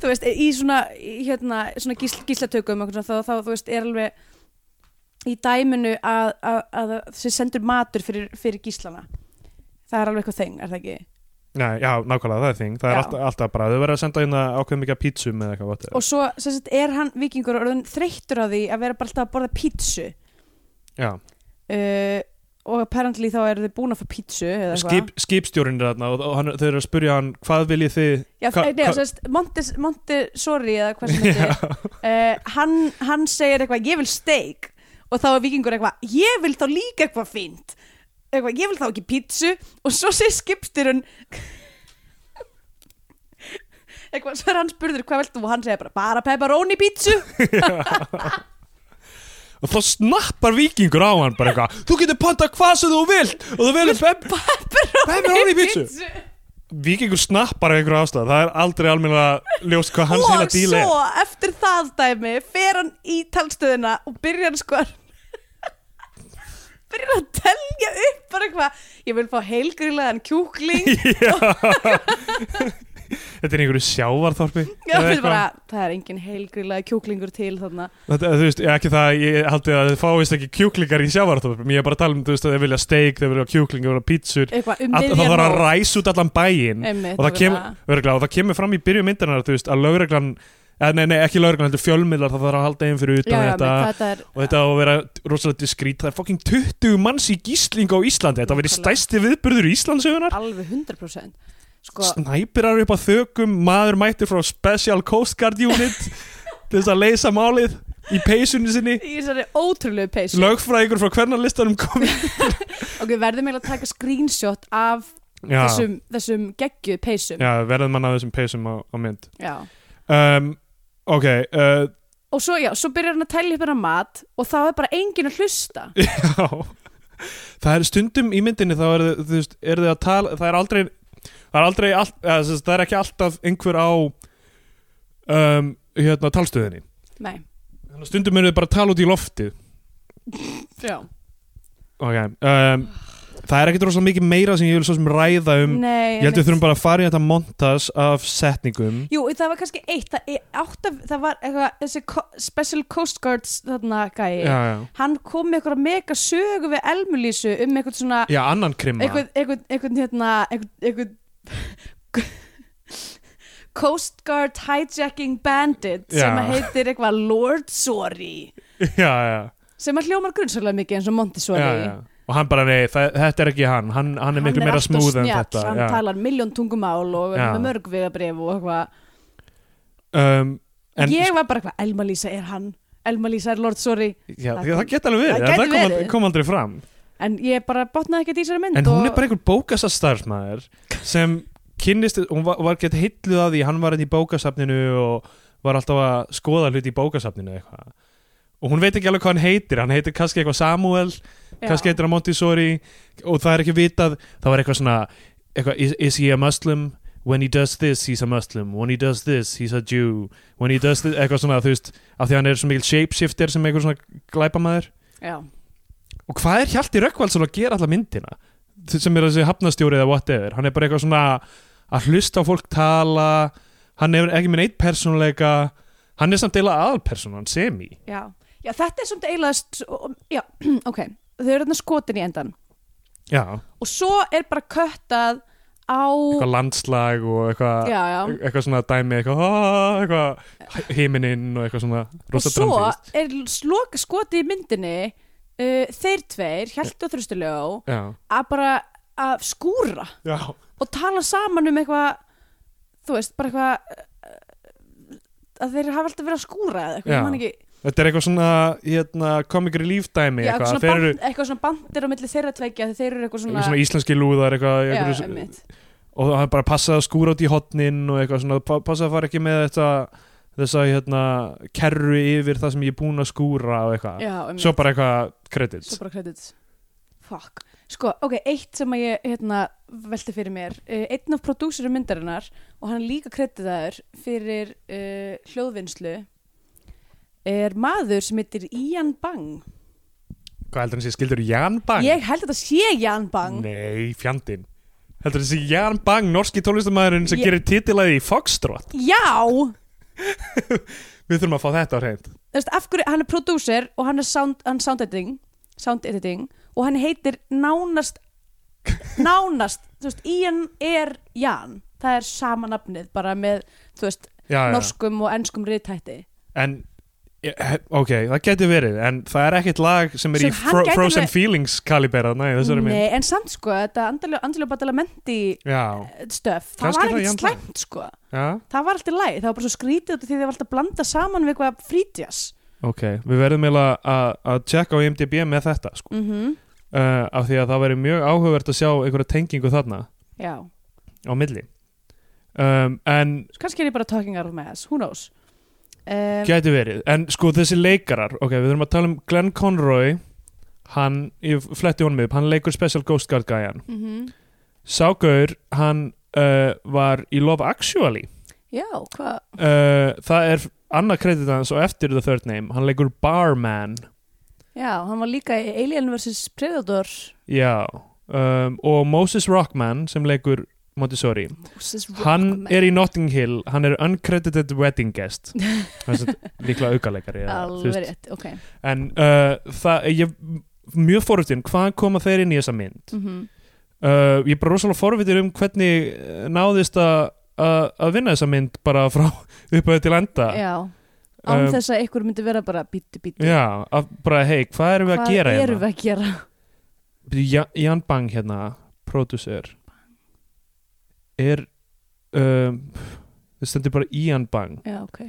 þú veist, í svona hérna, svona gísl, gíslatökum þá, þá, þú veist, er alveg í dæminu að, að, að þessi sendur matur fyrir, fyrir gíslana. Það er alveg eitthvað þeng, er það ekki? Nei, já, nákvæmlega, það er þing. Það er Já. alltaf, alltaf bara, þau verður að senda hérna ákveð mikið pítsum eða eitthvað og svo sérst, er hann vikingur orðin þreyttur á því að vera bara alltaf að borða pítsu? Já, uh, og apparently þá eru þið búin að fá pítsu Skip, skipstjórinn er þarna og, og hann, þau eru að spurja hann hvað viljið þið Já, Hva- nei, hva- sérst, Montes, Montessori eða hvað sem þetta (laughs) uh, hann, hann segir eitthvað, ég vil steik og þá er vikingur eitthvað, ég vil þá líka eitthvað fínt. Eitthvað, ég vil þá ekki pítsu. Og svo segir skipstyrun eitthvað, svo er hann spurður hvað vilt þú? Og hann segir bara, bara pepperoni pítsu. (laughs) Og þá snappar vikingur á hann bara eitthvað þú getur panta hvað sem þú vilt og þú velur pep (laughs) pepperoni pítsu. vikingur snappar af einhverju ástæð það er aldrei almennilega ljóst hvað hans heila og díl er. svo eftir það dæmi fer hann í talstöðina og byrjar sko að byrjar að telja upp bara eitthvað, ég vil fá heilgrilaðan kjúkling. (laughs) Þetta er einhverju sjávarþorpi. Já, þetta er bara, það er engin heilgrilaði kjúklingur til þarna. Þetta, þú veist, ekki það, ég haldi að þið fáist ekki kjúklingar í sjávarþorpum, ég er bara að tala um, þú veist, að þið vilja steik, þið vilja kjúkling, þið vilja pítsur, eitthvað um að, það þarf að ræsa út allan bæinn. Einmitt, og það kemur, örgulega, og það kemur fram í byrju myndarinnar, þú veist, að lögreglan, eða nei, nei, ekki lögreglan, heldur fjölmiðlar, það þarf að halda einn fyrir já, utan já, þetta, þetta, þetta er og þetta á að vera rosalega diskrít, það er fucking 20 manns í gísling á Íslandi, þetta á að vera Nákvæmlega. stæsti viðburður í Íslandsögunar, alveg 100% sko, snæpirar upp á þökum, maður mættir frá Special Coast Guard Unit (laughs) til þess að leysa málið í peysunni sinni, í þessari ótrúlegu peysu. Lögfræðingur frá hvernig listanum komið (laughs) og við verðum eiginlega að taka screenshot af já, þessum, þessum geggjuð peysum. Já, verðum mann að þessum peysum á, á mynd. Já. um, ok uh, og svo, já, svo byrjar hann að telja upp hennar mat og þá er bara enginn að hlusta. (laughs) Já. Það er stundum í myndinni þá er þið, þú veist, er þið að tala það er aldrei það er aldrei all, eða, það er ekki alltaf einhver á um, hérna talstöðinni. Nei, stundum er þið bara að tala út í loftið. Já. Ok um, það er ekkert rosalega mikið meira sem ég vil svo sem ræða um. Nei, ég held við þurfum bara að fara í þetta montas af setningum. Jú, það var kannski eitt það, er átt af, það var eitthvað, þessi Special Coast Guards þarna gæi. Já, já. hann kom með eitthvað mega sögu við Elmulísu um eitthvað svona já, annan krimma. eitthvað, eitthvað, eitthvað hérna eitthvað, eitthvað (laughs) Coast Guard hijacking bandit sem Já. að heitir eitthvað Lord Sorry. (laughs) Já, já. Sem að hljómar grunnsvælega mikið eins og Montessori. Já, já. Og hann bara nei, það, þetta er ekki hann. Hann, hann er miklu meira smúð en þetta hann já. talar miljón tungumál og er Já. með mörg vegabrif og eitthvað. Um, en ég var bara eitthvað, Elma Lísa er hann? Elma Lísa er Lord Sorry. Já, það það, það geta alveg það verið, en það kom, verið. kom aldrei fram. En ég bara botnaði ekkert í þessari mynd en hún er bara einhver bókastarfsmæður sem kynnist, hún var, var gett heitluð að því, hann var hérna í bókasafninu og var alltaf að skoða hluti í bókasafninu eitthvað og hún veit ekki alveg hvað hann heitir, hann heitir kannski eitthvað Samuel, já, kannski heitir hann Montessori og það er ekki vitað, það var eitthvað svona eitthvað, is, is he a Muslim? When he does this, he's a Muslim. When he does this, he's a Jew. When he does this, eitthvað svona, þú veist af því hann er svo mikil shapeshifter sem eitthvað svona glæpamaður. Já, og hvað er Hjalti Rökkvaldsson að gera alla myndina? Sem er þessi hafnastjóri eða whatever. Hann er bara eitthvað svona að hlusta á fólk tala. Hann er ekki með neitt persónuleika. Hann er samt eiginlega aðalpersonan semi. Já, já þetta er svona eiginlega og- já, (clears throat) ok, þau eru þarna skotin í endan já, og svo er bara köttað á eitthvað landslag og eitthvað eitthvað svona dæmi eitthvað, eitthvað himinin og eitthvað svona og rosa svo dramatískt. er slok skoti í myndinni uh, þeir tveir, Hjalti og Þröstuljó að bara að skúra já, og tala saman um eitthvað þú veist, bara eitthvað uh, að þeir hafa alltaf verið að skúra eða eitthvað, ég man ekki þetta er eitthvað svona hérna, comic relief dæmi Já, eitthvað, eitthvað, svona eru band, eitthvað svona bandir á milli þeirra tveikja þeir eru eitthvað svona, eitthvað svona íslenski lúðar eitthvað, já, eitthvað, einmitt. og það er bara passað að skúra út í hotnin og eitthvað svona, pa- passað að fara ekki með þetta þessa hérna kerru yfir það sem ég er búin að skúra og eitthvað, já, einmitt. svo bara eitthvað credits. Svo bara credits. Fuck. Sko, ok, eitt sem að ég hérna, velti fyrir mér uh, Einn af prodúsurum myndarinnar og hann er líka kreditaður fyrir uh, hljóðvinnslu er maður sem heitir Ian Bang. Hvað heldur hann sé, skildur Jan Bang? Ég held að þetta sé Ian Bang. Nei, fjandinn. Heldur þessi Jan Bang, norski tónlistamæðurinn sem Ég- gerir titilaði í Foxtrot? Já, (laughs) Við þurfum að fá þetta á hreint. Þú veist, af hverju, hann er prodúser og hann er sound, hann sound editing sound editing og hann heitir nánast (laughs) nánast, þú veist, Ian er Jan, það er sama nafnið bara með, þú veist, já, já. norskum og enskum riðtætti En, ok, það getur verið En það er ekkert lag sem er Sem í fro Frozen verið- Feelings kalibera Nei, Nei, en samt sko, þetta Andalio Badalamenti stöf, það Kannski var er ekkert slæmt sko. Já, það var alltaf læg, það var bara svo skrítið því þið var alltaf að blanda saman við eitthvað frítjas ok Við verðum eiginlega að- að tjekka á IMDb með þetta sko. mm -hmm. uh, Af því að það væri mjög áhugavert að sjá einhverja tengingu þarna Já, á milli. Um, En kannski er ég bara talking out of my ass, who knows um, Gæti verið, en sko þessi leikarar ok, við þurfum að tala um Glenn Conroy hann, ég fletti honum upp hann leikur Special Ghost Guard gæjan. Mm -hmm. Ságaur, hann uh, var í Love Actually. Já, hvað? Uh, það er annað kredit hans og eftir The Third Name, hann leikur Barman. Já, hann var líka í Alien vs. Predator. Já um, og Moses Rockman sem leikur Montessori, hann er í Notting Hill hann er uncredited wedding guest. (laughs) Líklega aukaleikari eða, þú Alveg veist. rétt, ok. En uh, það, ég mjög forvitin, hvaðan koma þeir inn í þessa mynd? Mm -hmm. uh, ég er bara rosalega forvitin um hvernig uh, náðist að að vinna þessa mynd bara frá (laughs) upphæðu til enda. Já, án Um, þess að ykkur myndi vera bara bítu bítu já, að bara hei, hvað erum við að gera Hvað hérna? erum við að gera? Ja- Jan Bang hérna, producer er um, það stendur bara Ian Bang. Já, ok.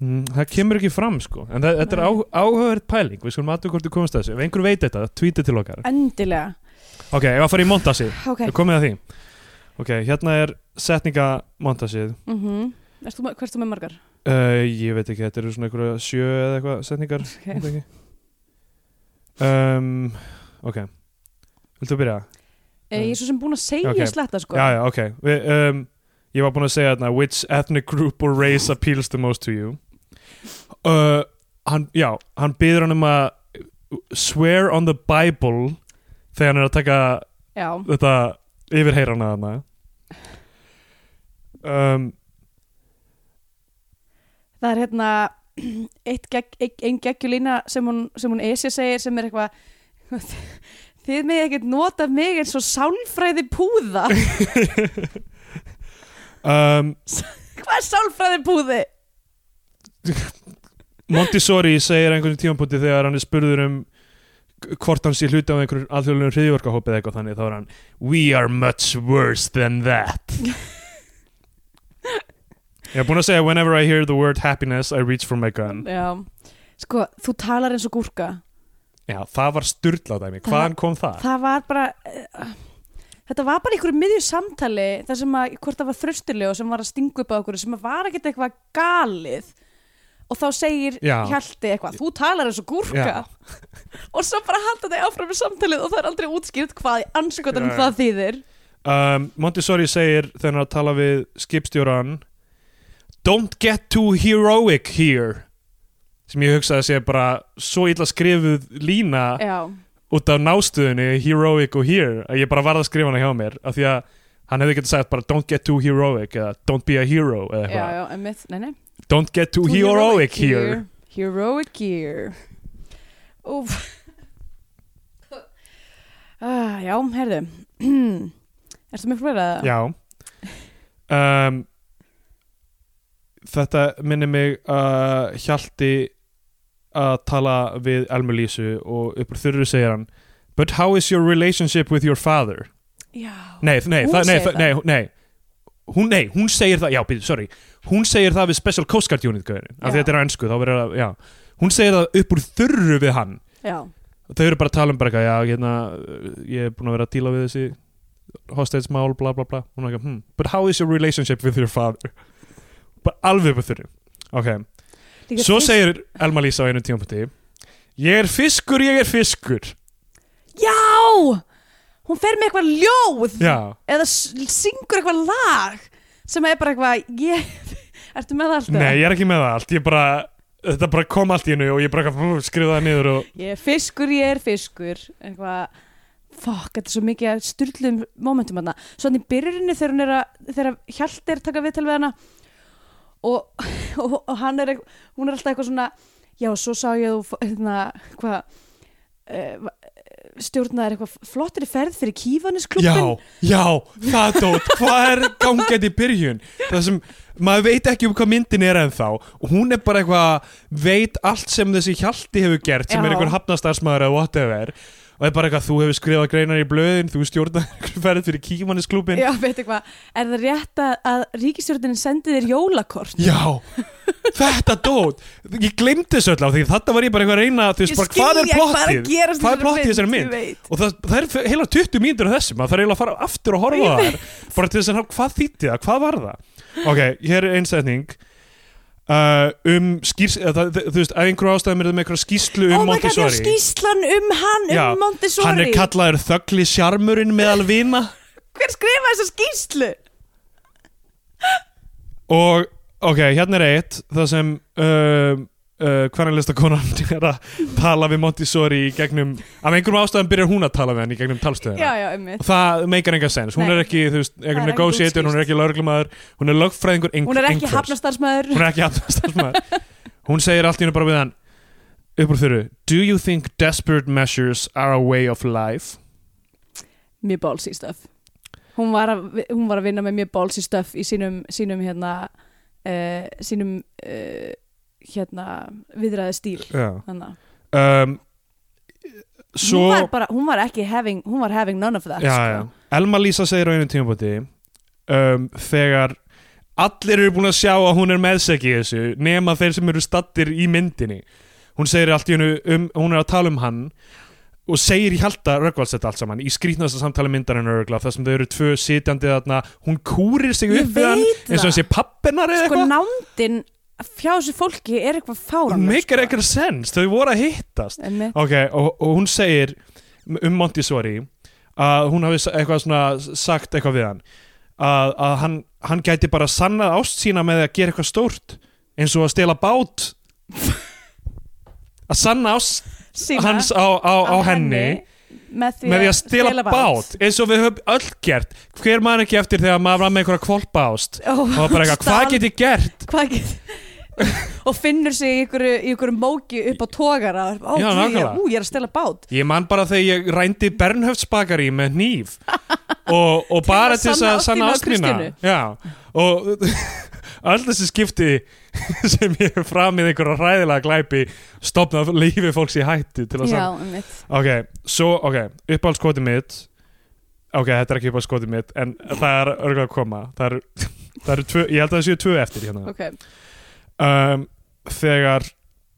Mm, það kemur ekki fram sko. En það, þetta er á, Nei. áhugaverð pæling. Við skulum aðtöku hvort þú komast að þessu. Ef einhver veit þetta, tweetið til okkar. Endilega. Ok, ef að fara í montasið, Ok. Við komið að því. Ok, hérna er setninga montasið. Mm -hmm. Hvert þú með margar? uh, ég veit ekki, þetta eru svona einhverja sjö eða eitthvað setningar Ok. um, ok. Viltu byrja? Eh, Ég er svo sem búin að segja Ok. sletta sko. Já, já, ok. Um, ég var búin að segja þarna which ethnic group or race appeals the most to you? Uh, hann, já, hann byður hann um að swear on the bible þegar hann er að taka Já, þetta yfirheyrana þarna. Um, það er hérna eitt gegg, ein, ein geggjulína sem hún, Esja segir sem er eitthvað þið með ekkert nota mig eins og sálfræði púða. (laughs) Um, hvað er sálfræði púði? Montessori segir einhvern tímapunkti þegar hann er spurður um hvort hann sé hluti á einhverjum alþjóðlegum hriðjórkahópi eða eitthvað þannig þá er hann We are much worse than that. (laughs) Ég er búin að segja Whenever I hear the word happiness I reach for my gun. Já, sko, þú talar eins og gúrka Já, það var styrlað dæmi, hvaðan kom það? það var bara uh, þetta var bara einhverju miðju samtali þar sem að, hvort það var þröstilega sem var að stinga upp á okkur sem var ekkert eitthvað galið og þá segir Já. Hjalti eitthvað, þú talar eins og gúrka (laughs) og svo bara halda þig áfram með samtalið og það er aldrei útskýrt hvað í anskotanum Já. það þýðir Um, Montessori segir þegar hann tala við skipstjóran Don't get too heroic here sem ég hugsaði að segja bara svo illa skrifuð lína Já, út af nástuðinni heroic og here að ég bara varð að skrifa hana hjá mér af því að hann hefði getið sagt bara don't get too heroic eða don't be a hero eða eitthvað. don't get too, heroic, here. Heroic here. Úf ah, Já, herðu (clears throat) Ertu með fleira? Já. Um, Þetta minnir mig að Hjalti að tala við Elmu Lísu og uppur þurru segir hann But how is your relationship with your father? Já. Nei, nei, Hún það, nei, segir það, nei, nei Hún, nei, hún segir það, já, býtu, sorry Hún segir það við Special Coast Guard Unit gauðin, af því Já. þetta er á ennsku, þá verður það, já Hún segir það upp úr þurru við hann Já. Þau eru bara að tala um bara eitthvað, já, hérna Ég er búin að vera að díla við þessi hostage mál, bla bla bla Hún er ekki, hmm, but how is your relationship with your father? Bara alveg upp úr þurru Ok, svo segir Elma Lísa á einu tímapunkti Ég er fiskur, ég er fiskur Já! Hún fer með eitthvað ljóð Já, eða syngur eitthvað lag sem er bara eitthvað ég... (laughs) Ertu með það alltaf? nei, ég er ekki með það allt Ég bara, þetta bara kom allt í hennu og ég bara eitthvað, skrifa það niður og Ég er fiskur, ég er fiskur eitthvað Fokk, þetta er svo mikið að styrlum momentum hana. Svo hann í byrjurinni þegar er þegar Hjalti er að taka viðtal við hana og, (laughs) og, og hann er hún er alltaf eitthvað svona já, svo sá ég þú hérna, hvað uh, stjórnaðir eitthvað flottri ferð fyrir Já, kífanisklubin já, það dót Hvað er gangið í byrjun? Það sem, maður veit ekki um hvað myndin er ennþá og hún er bara eitthvað veit allt sem þessi hjalti hefur gert sem Já. er einhver hafnastarsmaður eða whatever. og er bara eitthvað, þú hefur skrifað greinar í blöðin þú stjórnar (laughs) einhver ferð fyrir kífanisklubin Já, veit eitthvað, er það rétt að, ríkistjórnin sendi þér jólakort? Já, þetta dót. Ég glemdi þessu öll á því þetta var ég bara eitthvað að reyna þú veist, bara, hvað er plottið? Hvað er plottið þessari mynd? og það, það er heila 20 mínútur af þessu maður þarf eiginlega að fara aftur og horfa það bara til þess að hvað þýtti það, hvað var það? Ok, hér er einsetning uh, um skýrs eða, það, þú veist, af einhverju ástæðum er það með einhverja skýrslu um oh my god, Montessori. skýslan um hann, Já, um Montessori. hann er kallaður þöggli sjarmurinn meðal vina. (laughs) Hver skrifaði þessa skýslu? og ok, hérna er eitt það sem uh, uh, hvernig listakonan (laughs) er að tala við Montessori í gegnum af einhverjum ástæðum byrjar hún að tala við hann í gegnum talstöðina. Já, já, um og það meikar enga sens, hún Nei. er ekki þú veist, Það er ekkert negotiator, hún er ekki lögreglumæður hún er lögfræðingur einhver, Hún er ekki einhvers. hafnastarsmaður hún er ekki hafnastarsmaður hún segir allt í hennu bara við hann upp úr þurru, do you think desperate measures are a way of life? Mjög ballsy stuff. Hún var að, hún var að vinna með mjög ballsy stuff í sínum, sínum hérna uh, sínum uh, hérna viðræði stíl. Um, svo Hún var bara, hún var ekki having, hún var having none of that já, sko. já. Elma Lísa segir á einu tímabóti um, þegar allir eru búin að sjá að hún er meðseki í þessu nema þeir sem eru stattir í myndinni hún segir allt í hennu um, hún er að tala um hann og segir í halda Röggvaldsett allt saman í skrýtnasta samtali myndarinn örgla þar sem þau eru tvö sitjandi þarna hún kúrir sig upp við hann eins og hann sé pappinar eða Sko eitthvað nándin fjá þessu fólki er eitthvað sko. fáran hún meikar eitthvað sens, þau voru að hittast. Ok, og, og hún segir um Montessori að hún hafi eitthvað svona sagt eitthvað við hann. Að, að hann, hann gæti bara sannað ást sína með að gera eitthvað stórt eins og að stela bát. Að sanna ást hans á, á, á henni því, með því að stela bát. eins og við höfum öll gert. Hver maður ekki eftir þegar maður var með einhverja kvolpa ást oh, og bara eitthvað, hvað get ég gert? Hvað get og finnur sig í ykkur móki upp á guð, nákvæmlega. ég, er að stela bát. Ég man bara þegar ég rændi Bernhöftsbakari með hníf. Og, og bara til þess að sanna. Já, og (laughs) öll þessi skipti sem ég hef framið einhverja ræðilega glæpi stopnað lífi fólks í hættu til að sanna. Ok, svo, ok, uppáhaldskoti mitt. Ok, þetta er ekki uppáhaldskoti mitt en það er örgulega að koma. Það eru, (laughs) eru tvö, ég held að það séu tvö eftir hérna. Ok um, þegar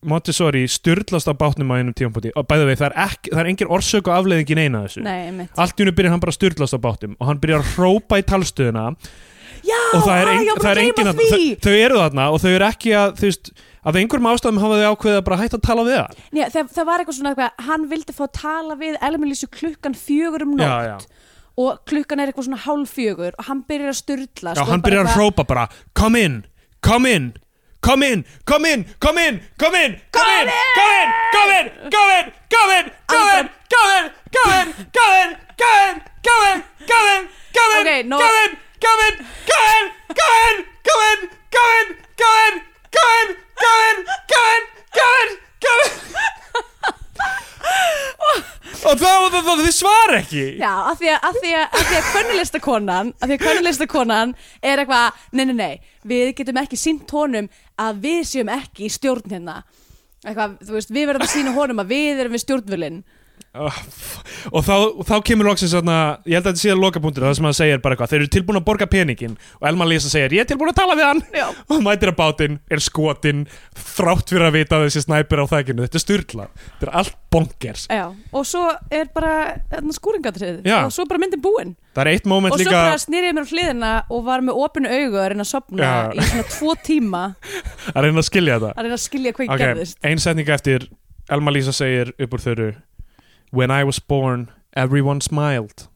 Montessori styrlast á bátnum á einum tímapunkti. Og bæða við, það er, ekki, það er engin orsök og afleiðing í neina þessu. Nei, allt í hennu byrjar hann bara að styrlast á bátnum og hann byrjar að hrópa í talstöðuna. Já, og það er, var það er engin að, þau, þau eru þarna og þau eru ekki að þú veist, af einhverjum ástæðum hafa þau ákveðið að bara hætta að tala við það. Já, það, það var eitthvað svona eitthvað, hann vildi fá að tala við Elmelísu klukkan fjögur um nótt já, já. og klukkan er eitthvað svona hálf fjögur og hann byrjar að styrlast já, hann byrjar að hrópa bara come in, come in come in, come in, come in come in, come in, come in come in, come in, come in come in, come in, come in come in, come in, come in come in, come in, Ok, nú- come in come in, come in, come in come in, come in, come in come in, come in, come in, come in, come in og þið svar ekki. Já, af því að, að, að könnulistakonan af því að könnulistakonan er eitthvað, nei, nei, nei við getum ekki sínt honum að við séum ekki í stjórn hérna. Eitthvað, þú veist, við verðum að sína honum að við erum við stjórnvölin Oh, og þá, þá kemur loksins ég held að þetta sé að lokapunktur það sem hann segir bara eitthvað, þeir eru tilbúin að borga peningin og Elma Lisa segir, ég er tilbúin að tala við hann. Já. (laughs) og mætir að bátinn, er skotinn þrátt fyrir að vita að þessi snæpir á þækinu þetta er styrla, þetta er allt bonkers. Já, og svo er bara hérna, skúringatrið og svo er bara myndin búin. Það er eitt moment og svo líka bara snýrið mér á hliðina og var með opinu augu að reyna að sopna í svona tvo tíma. (laughs) Að reyna að skilja þetta. Að reyna að skilja When I was born, everyone smiled.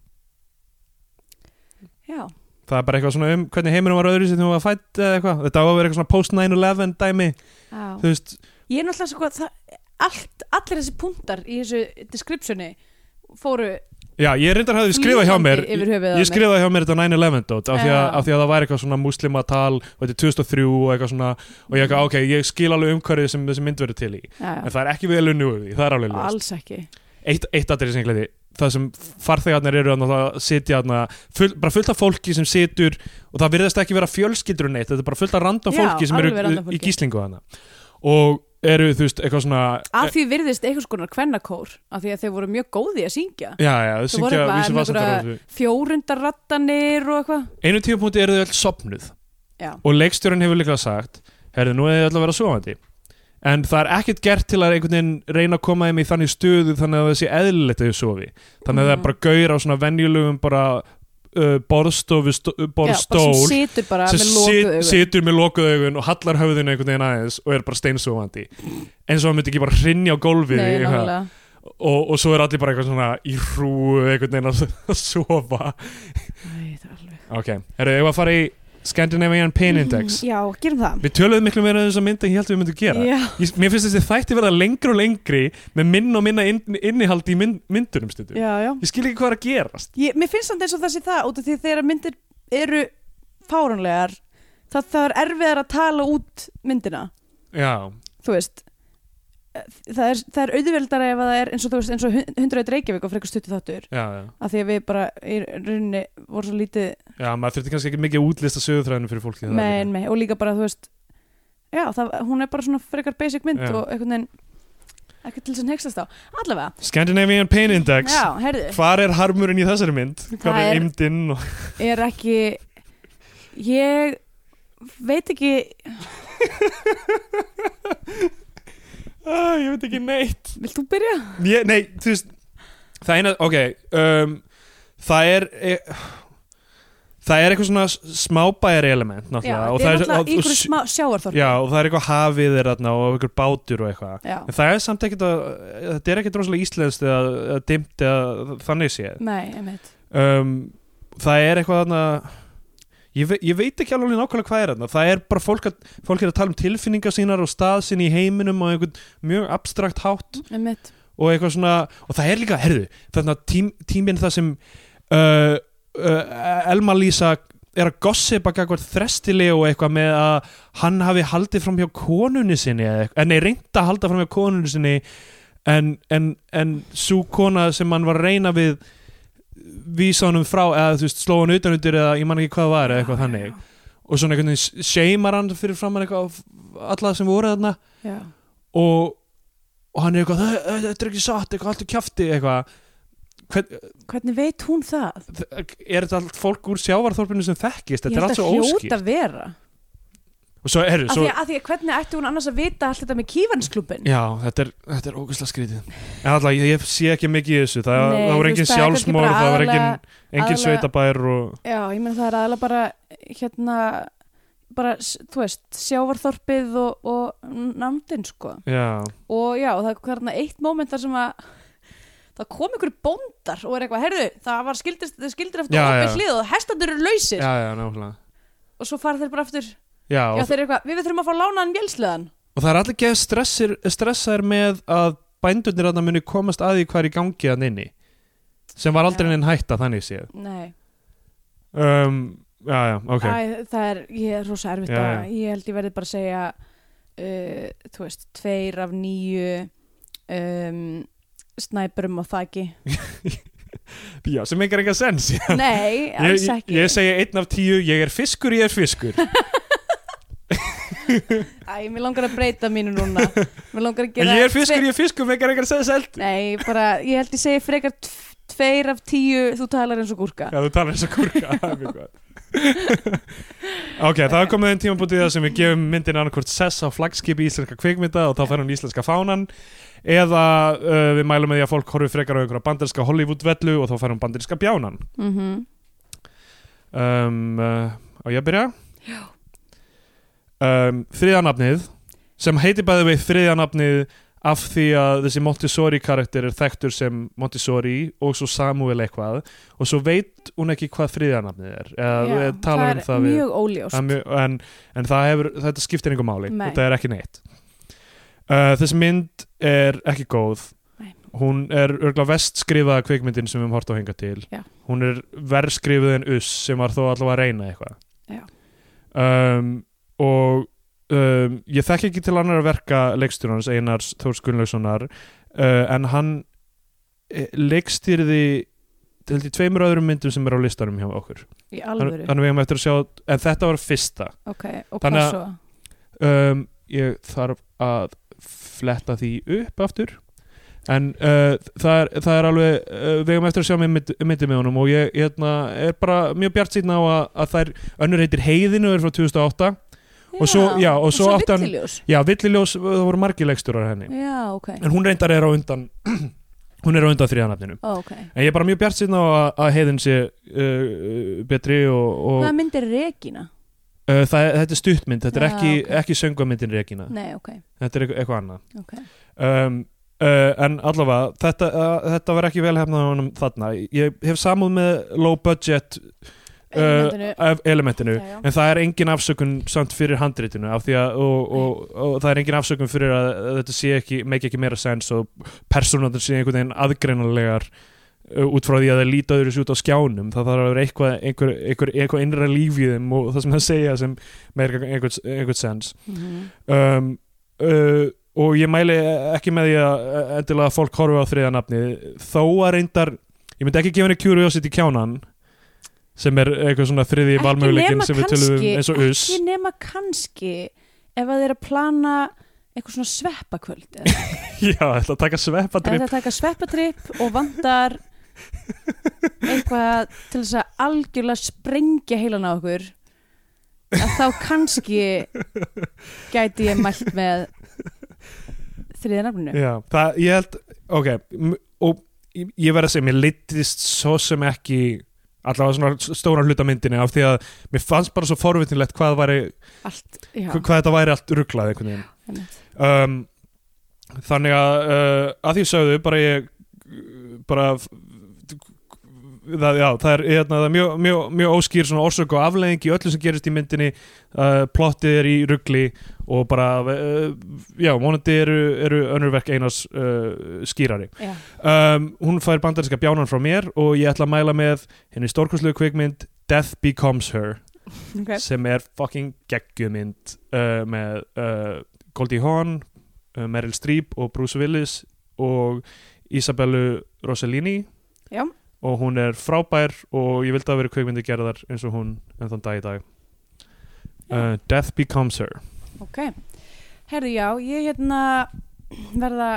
Já, það er bara eitthvað svona um hvernig heiminum var öðru sem þú var fætt eða eitthvað, þetta á að vera eitthvað svona post 9-11 dæmi, já. Þú veist Ég er náttúrulega svo hvað það, allt, allir þessi punktar í þessu descriptioni fóru já, ég reyndar hafði skrifað hjá mér ég skrifaði hjá mér þetta 9-11 dót af, því að- Já. af því að það væri eitthvað svona muslimatal og þetta er 2003 og eitthvað svona og ég eitthvað, ok, ég skil alveg umhverfið sem þessi mynd verður til í. Já, en það er ekki vel unni úr því, það er alveg ljóst. Alls ekki eitt, eitt aðrið sem ég gleði það sem farþegarnir eru að sitja full, bara fullt af fólki sem situr og það virðast ekki vera fjölskyldur og neitt, þetta er bara fullt af random Já, fólki sem eru random í fólki. gíslingu þarna. Og eru þú veist eitthvað svona Af því virðist einhvers konar kvennakór af því að þeir voru mjög góði að syngja. Já, já, þau voru eitthvað fjórundarrattanir og eitthvað. Einu tímapunkti eru þau öll sopnuð Já, og leikstjórinn hefur líka sagt herðu, nú er þið öll að vera sofandi en það er ekkert gert til að einhvern veginn reyna að koma þeim í þannig stöðu þannig að það sé eðlilegt að þau sofi. Þannig að það er Mhm. bara gaur á svona venjulegum bara uh, borðstofu borðstól sem situr bara sem með sit, lokuð augun. situr með lokuð augun og hallar höfðinu einhvern veginn aðeins og er bara steinsofandi. Eins og hann myndi ekki bara hrinja á gólfið Nei, eitthvað. nákvæmlega. Og, og svo er allir bara eitthvað svona í hrúu einhvern veginn að, (laughs) sofa. Æ, það er alveg. Ok, erum við að fara í Scandinavian Pain Index. Já, gerum það. Við töluðum miklu meira um þessa mynd en ég held að við myndum gera. Ég, mér finnst þessi þætti verða lengri og lengri með minn og minna inn, innihald í mynd, myndunum stundum. Já, já. Ég skil ekki hvað er að gerast. Ég, Mér finnst samt eins og það sé það út af því þegar myndir eru fáránlegar það, það er erfiðar að tala út myndina. Já, þú veist það er, það er auðveldara ef að það er eins og þú veist eins og 101 Reykjavík og frekar stuttu þáttur. Já, já, af því að við bara í rauninni voru svo lítið já maður þurfti kannski ekki mikið að útlista sögutræðinu fyrir fólki líka. með, og líka bara þú veist já, það, hún er bara svona frekar basic mynd og einhvern veginn ekki til þess að hegstast á. Allavega, Scandinavian Pain Index. Já, hvar er harmurinn í þessari mynd? Hvað er eimdinn og... er ekki ég veit ekki ah, ég veit ekki neitt. Vilt þú byrja? ég, nei, þú veist það eina, ok um, það er e, það er eitthvað svona smábæjar element náttúrulega og það er náttúrulega ykkur smá sjáarþorp Já, og það er eitthvað hafið er þarna og eitthvað bátur og eitthvað. Já, en það er samt ekkert að þetta er ekkert rosalega íslenskt eða, eða dimmt eða þannig séð. Nei, einmitt. Um, það er eitthvað þarna ég, ve ég veit ekki alveg nákvæmlega hvað er þarna. Það er bara fólk að, fólk er að tala um tilfinningar sínar og stað sinni í heiminum og einhvern mjög abstrakt hátt. Einmitt, og eitthvað svona og það er líka, herðu, þarna tím, tíminn það sem uh, uh, Elma Lísa er að gossipa gagvart þrestili og eitthvað með að hann hafi haldið fram hjá konunni sinni eitthvað, en nei, reynda að halda fram hjá konunni sinni en, en, en svo kona sem hann var reyna við vísa honum frá eða þú veist, sló hann utan undir eða ég man ekki hvað var eða eitthvað þannig. og svona einhvern veginn seimar hann fyrir framann eitthvað alla sem voru þarna. Og, og hann er eitthvað "Þe- þe- þetta er ekki satt, eitthvað allt er kjafti eitthvað. Hvern, hvernig veit hún það? er þetta allt fólk úr sjávarþorpinu sem þekkist, þetta er allt svo hljóta óskýrt að vera og svo er af svo, að, því að hvernig ætti hún annars að vita allt þetta með kífansklubin já, þetta er, er ógæslega skrítið. En alltaf, ég, ég sé ekki mikið í þessu. Það, Nei, það voru engin bara það voru engin, engin sveitabær og, já, ég meina það er aðalega bara hérna bara, þú veist, sjávarþorpið og, og nándin sko. Já, og já, það er hérna eitt moment þar sem að það kom ykkur bóndar og er eitthvað, herðu, það var skildir, skildir eftir Já, opið já. hlið og hestandur eru lausir. Já, já, náttúrulega og svo fara þeir bara aftur já, já, þeir eru eitthvað, við þurfum að fá lánaðan vélsleðan. Og það er allir geð stressir, stressaðir með að bændurnir þarna muni komast að því hvað er í gangi að inni. Sem var aldrei Já. neinn hætta þannig séð. Nei, um, já, já, ok. Æ, það er, ég er rosa erfitt Já, að, já. ég held ég verði bara að segja uh, þú veist, tveir af nýju um, snæpurum á þaki. (laughs) Já, sem engar enga sens ég, Nei, alls ég, ekki ég segi einn af tíu, ég er fiskur, ég er fiskur (laughs) Æ, mér langar að breyta mínu núna. Mér langar að gera Ég er fiskur, ég er fiskur, með engar engar sens held Nei, bara, ég held ég segi frekar tveir af tíu, þú talar eins og gúrka. Já, þú talar eins og kurka (laughs) það er mjög gott. Ok, það er komið einn tímabútið það sem við gefum myndin annarkvort sess á flagskipi íslenska kvikmynda og þá fær hún íslenska fánan. Eða uh, við mælum með því að fólk horfi frekar á einhverja banderska Hollywood-vellu og þá fær hún banderska bjánan. Mm um, uh, Á ég að byrja? Já um, Þriðja nafnið sem heitir bæði við þriðja nafnið af því að þessi Montessori karakter er þekktur sem Montessori og svo Samuel eitthvað og svo veit hún ekki hvað þriðja nafnið er eða talar það um það við mjög en, en það hefur, þetta skiptir einhver máli Nei. þetta er ekki neitt uh, þessi mynd er ekki góð Nei. hún er örgulega vest skrifaða kvikmyndin sem við höfum hort á hinga til Já. hún er verð skrifuð en us sem var þó allavega að reyna eitthvað Já. um, og um, ég þekki ekki til annar að verka leikstjórnans Einars Þórs Gunnlaugssonar uh, en hann eh, leikstýrði held ég tveimur öðrum myndum sem er á listanum hjá okkur. Í Þannig alvöru? þannig við hefum eftir að sjá en þetta var fyrsta. Ok, og Þannig að- svo? um, ég þarf að fletta því upp aftur. En uh, það, er, það er alveg uh, við hefum eftir að sjá mynd, myndi með honum og ég hérna, er bara mjög bjart síðan á að, að þær önnur heitir Heiðinu er frá 2008 og svo- já, og svo hann- villiljós. já, Villiljós, það voru margir leikstjórar henni. Já, ok. En hún reyndar er á undan (clears throat) hún er á undan þriðanafninu. Ó, ok. En ég er bara mjög bjart síðan á að, að Heiðin sé uh, betri og, og Hvað myndir Regina? uh, það, þetta er stuttmynd, þetta er ekki, ok. ekki söngvamyndin Regina Nei, þetta er eitthvað, annað. Um, uh, en allavega þetta, uh, þetta var ekki vel hefnað á honum þarna. Ég hef samúð með low budget Elementinu. uh, elementinu Já, já. en það er engin afsökun samt fyrir handritinu af að og, og, og, það er engin afsökun fyrir að, að þetta sé ekki, make ekki meira sens og persónaður sé einhvern veginn aðgreinanlegar uh, út frá því að það líta öðru út á skjánum það þarf að vera eitthvað, einhver, einhver, einhver innra líf í þeim og það sem það segja sem meira einhvern, einhvern sens Mhm. um, uh, og ég mæli ekki með því að endilega fólk horfi á þriða nafni þó að reyndar ég myndi ekki gefa henni Curiosity kjánan sem er eitthvað svona þriði valmöguleikin sem við tölum um eins og us. Ekki nema kannski ef að þeir að plana eitthvað svona sveppakvöld (laughs) já, að taka ef sveppadrip það taka sveppatripp og vandar eitthvað til þess að algjörlega sprengja heilan á okkur að þá kannski gæti ég mælt með þriða nafninu. Já, það, ég held ok, og ég ég verð að segja mér litist svo sem ekki allavega svona stóra hluta myndinni af því að mér fannst bara svo forvitinlegt hvað, væri, allt, hvað, þetta væri allt rugglað um, þannig að uh, að því sögðu bara ég bara það, já, það er, hérna, það er mjög, mjög, mjög óskýr svona orsök og aflegging í öllu sem gerist í myndinni uh, plottið er í ruggli og bara uh, já, vonandi eru, eru önnurverk einars uh, skýrari um, hún fær bandarinska bjánan frá mér og ég ætla að mæla með henni stórkurslegu kvikmynd Death Becomes Her (laughs) Okay. sem er fucking geggjumynd uh, með uh, Goldie Hawn uh, Meryl Streep og Bruce Willis og Isabellu Rossellini Já. Og hún er frábær og ég vildi að vera kveikmyndi gerðar eins og hún en þann dag í dag. Uh, Death Becomes Her. Ok. Herðu já, ég hérna verða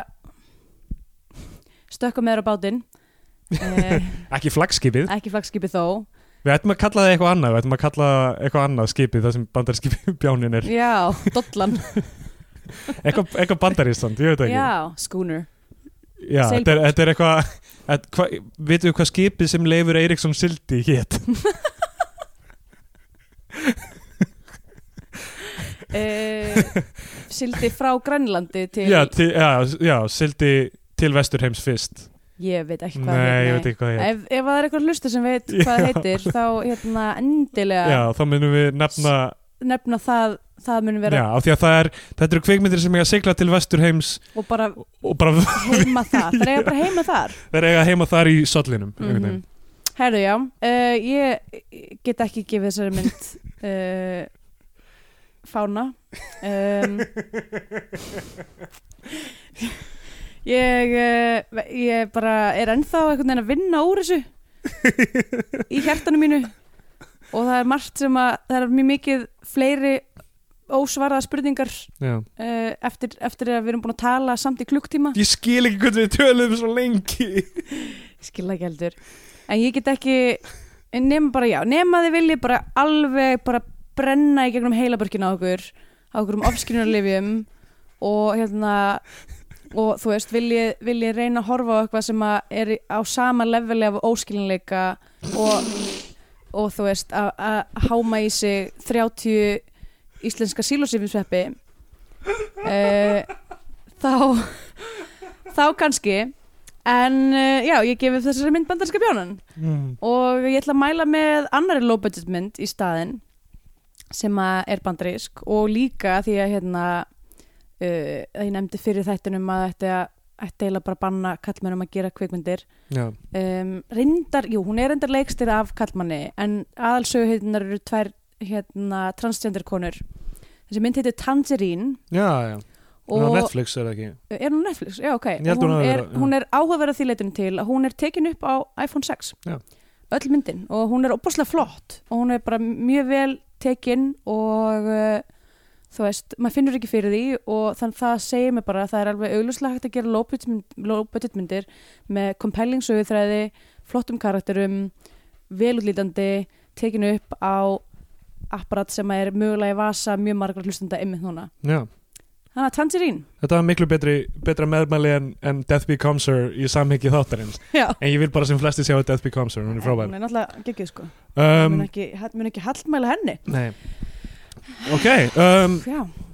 stökka með þér á bátinn. Eh, (laughs) ekki flagskipið, ekki flagskipi þó. Við ættum að kalla það eitthvað annað við ættum að kalla eitthvað annað skipið það sem bandarinski (laughs) bjánin er. Já, dollan. Eitthvað, eitthvað bandarístand, ég veit ekki. Já, Já, þetta er, þetta er eitthvað við hvað skipið sem Leifur Eiríksson sildi hét? (laughs) uh, sildi frá Grænlandi til Já, til, já, já, sildi til Vesturheims fyrst. Ég veit ekki hvað Nei, ég veit ekki hvað hét. Ef, ef það er eitthvað hlusta sem veit hvað það heitir þá hérna endilega Já, þá munum við nefna nefna það það mun vera Já, af því að það er Þetta eru kvikmyndir sem eiga að sigla til Vesturheims og bara og bara heima (laughs) þar. Það er bara heima þar. Þeir eiga heima þar í sollinum mm mm -hmm. Herðu já, uh, ég get ekki gefið þessari mynd uh, (laughs) fána. Um, ég, uh, ég bara er ennþá einhvern veginn að vinna úr þessu í hjartanu mínu og það er margt sem að það er mjög mikið fleiri ósvarða spurningar uh, eftir, eftir að við erum búin að tala samt í klukktíma. Ég skil ekki hvernig við töluðum svo lengi. (laughs) Skilða ekki heldur. En ég get ekki nema bara já, nema þið vilji bara alveg bara brenna í gegnum heilabörkina á okkur á okkur um ofskynunarlifjum og hérna og þú veist, vilji, vilji reyna að horfa á eitthvað sem að er á sama leveli af óskilinleika og, og þú veist, að háma í sig 30 íslenska sílósifisveppi uh, þá þá kannski. En uh, já, ég gefi þessari mynd bandarska bjónan. Mm. og ég ætla að mæla með annari low budget mynd í staðinn sem er bandarísk. Og líka því að hérna uh, ég nefndi fyrir þættunum að þetta ætti eiginlega bara að banna kallmennum að gera kvikmyndir. Um, reyndar, jú, hún er reyndar leikstir af kallmanni en aðalsöguheitinnar eru tvær hérna transgender konur. Þessi mynd heitir Tangerine. Já, já. Og og á Netflix er það ekki? Er hún á Netflix? Já, ok. Hún hún, er, hún er áhugaverða því leitinu til að hún er tekin upp á iPhone 6 Já. öll myndin. Og hún er opaslega flott. Og hún er bara mjög vel tekin og uh, þú veist, maður finnur ekki fyrir því og þannig það segir mig bara að það er alveg augljóslega hægt að gera low budget mynd- low budget myndir með compelling söguþræði flottum karakterum velútlítandi tekin upp á apparat sem er mögulega í vasa mjög margar hlustanda einmitt núna. Já, þannig að Tangerine. Þetta var miklu betri, betra meðmæli en, en Death Becomes Her í samhengi þáttarins. Já. En ég vil bara sem flesti sjá Death Becomes Her, hún er hún frábær er náttúrulega geggið sko. Um, um, mun, ekki, ekki hallmæla henni. Nei Ok, um,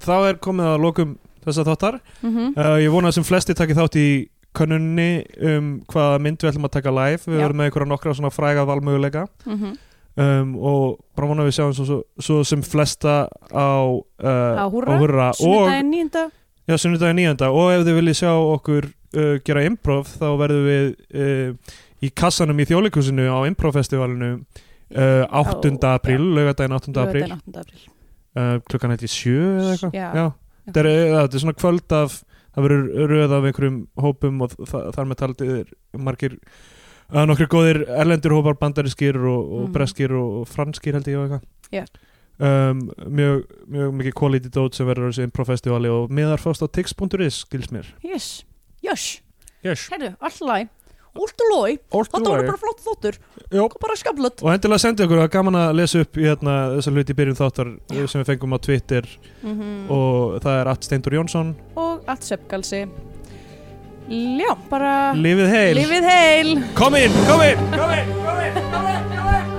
þá er komið að lokum þessa þáttar mm uh, Ég vona að sem flesti taki þátt í könnunni um hvaða mynd við ætlum að taka live Við verðum með einhverja nokkra svona fræga valmöguleika -hmm. um, og bara vona við sjáum svo, svo, svo sem flesta á, uh, Á Húrra. og, sunnudaginn nýjunda já, sunnudaginn nýjönda og ef þið viljið sjá okkur uh, gera improv þá verðum við uh, í kassanum í þjóðleikusinu á improv-festivalinu uh, 8. Á- apríl, laugadaginn 8. apríl laugardaginn 8. apríl uh, klukkan hætti sjö eða eitthvað Já. Já. Þetta, er, ja, þetta er svona kvöld af það verður röð af einhverjum hópum og þa þar með taldið er margir uh, nokkri góðir erlendur hópar bandarískir og, og Mhm. breskir og, franskir held ég og eitthvað Já. um, mjög, mjög mikið quality dót sem verður á þessu improfestivali og miðar fást á tix.is skils mér yes, jöss, yes. herru, alltaf læg Últu lói, þetta voru bara flott þóttur bara skaflut og endilega sendi okkur, það er gaman að lesa upp hérna, þessa hluti í byrjun þáttar Já. sem við fengum á Twitter. Mm og það er Att Steindur Jónsson. Og allt söpgalsi. Já, bara Lifið heil. Lífið heil. Kom inn, kom inn, kom inn, kom inn, kom inn, kom inn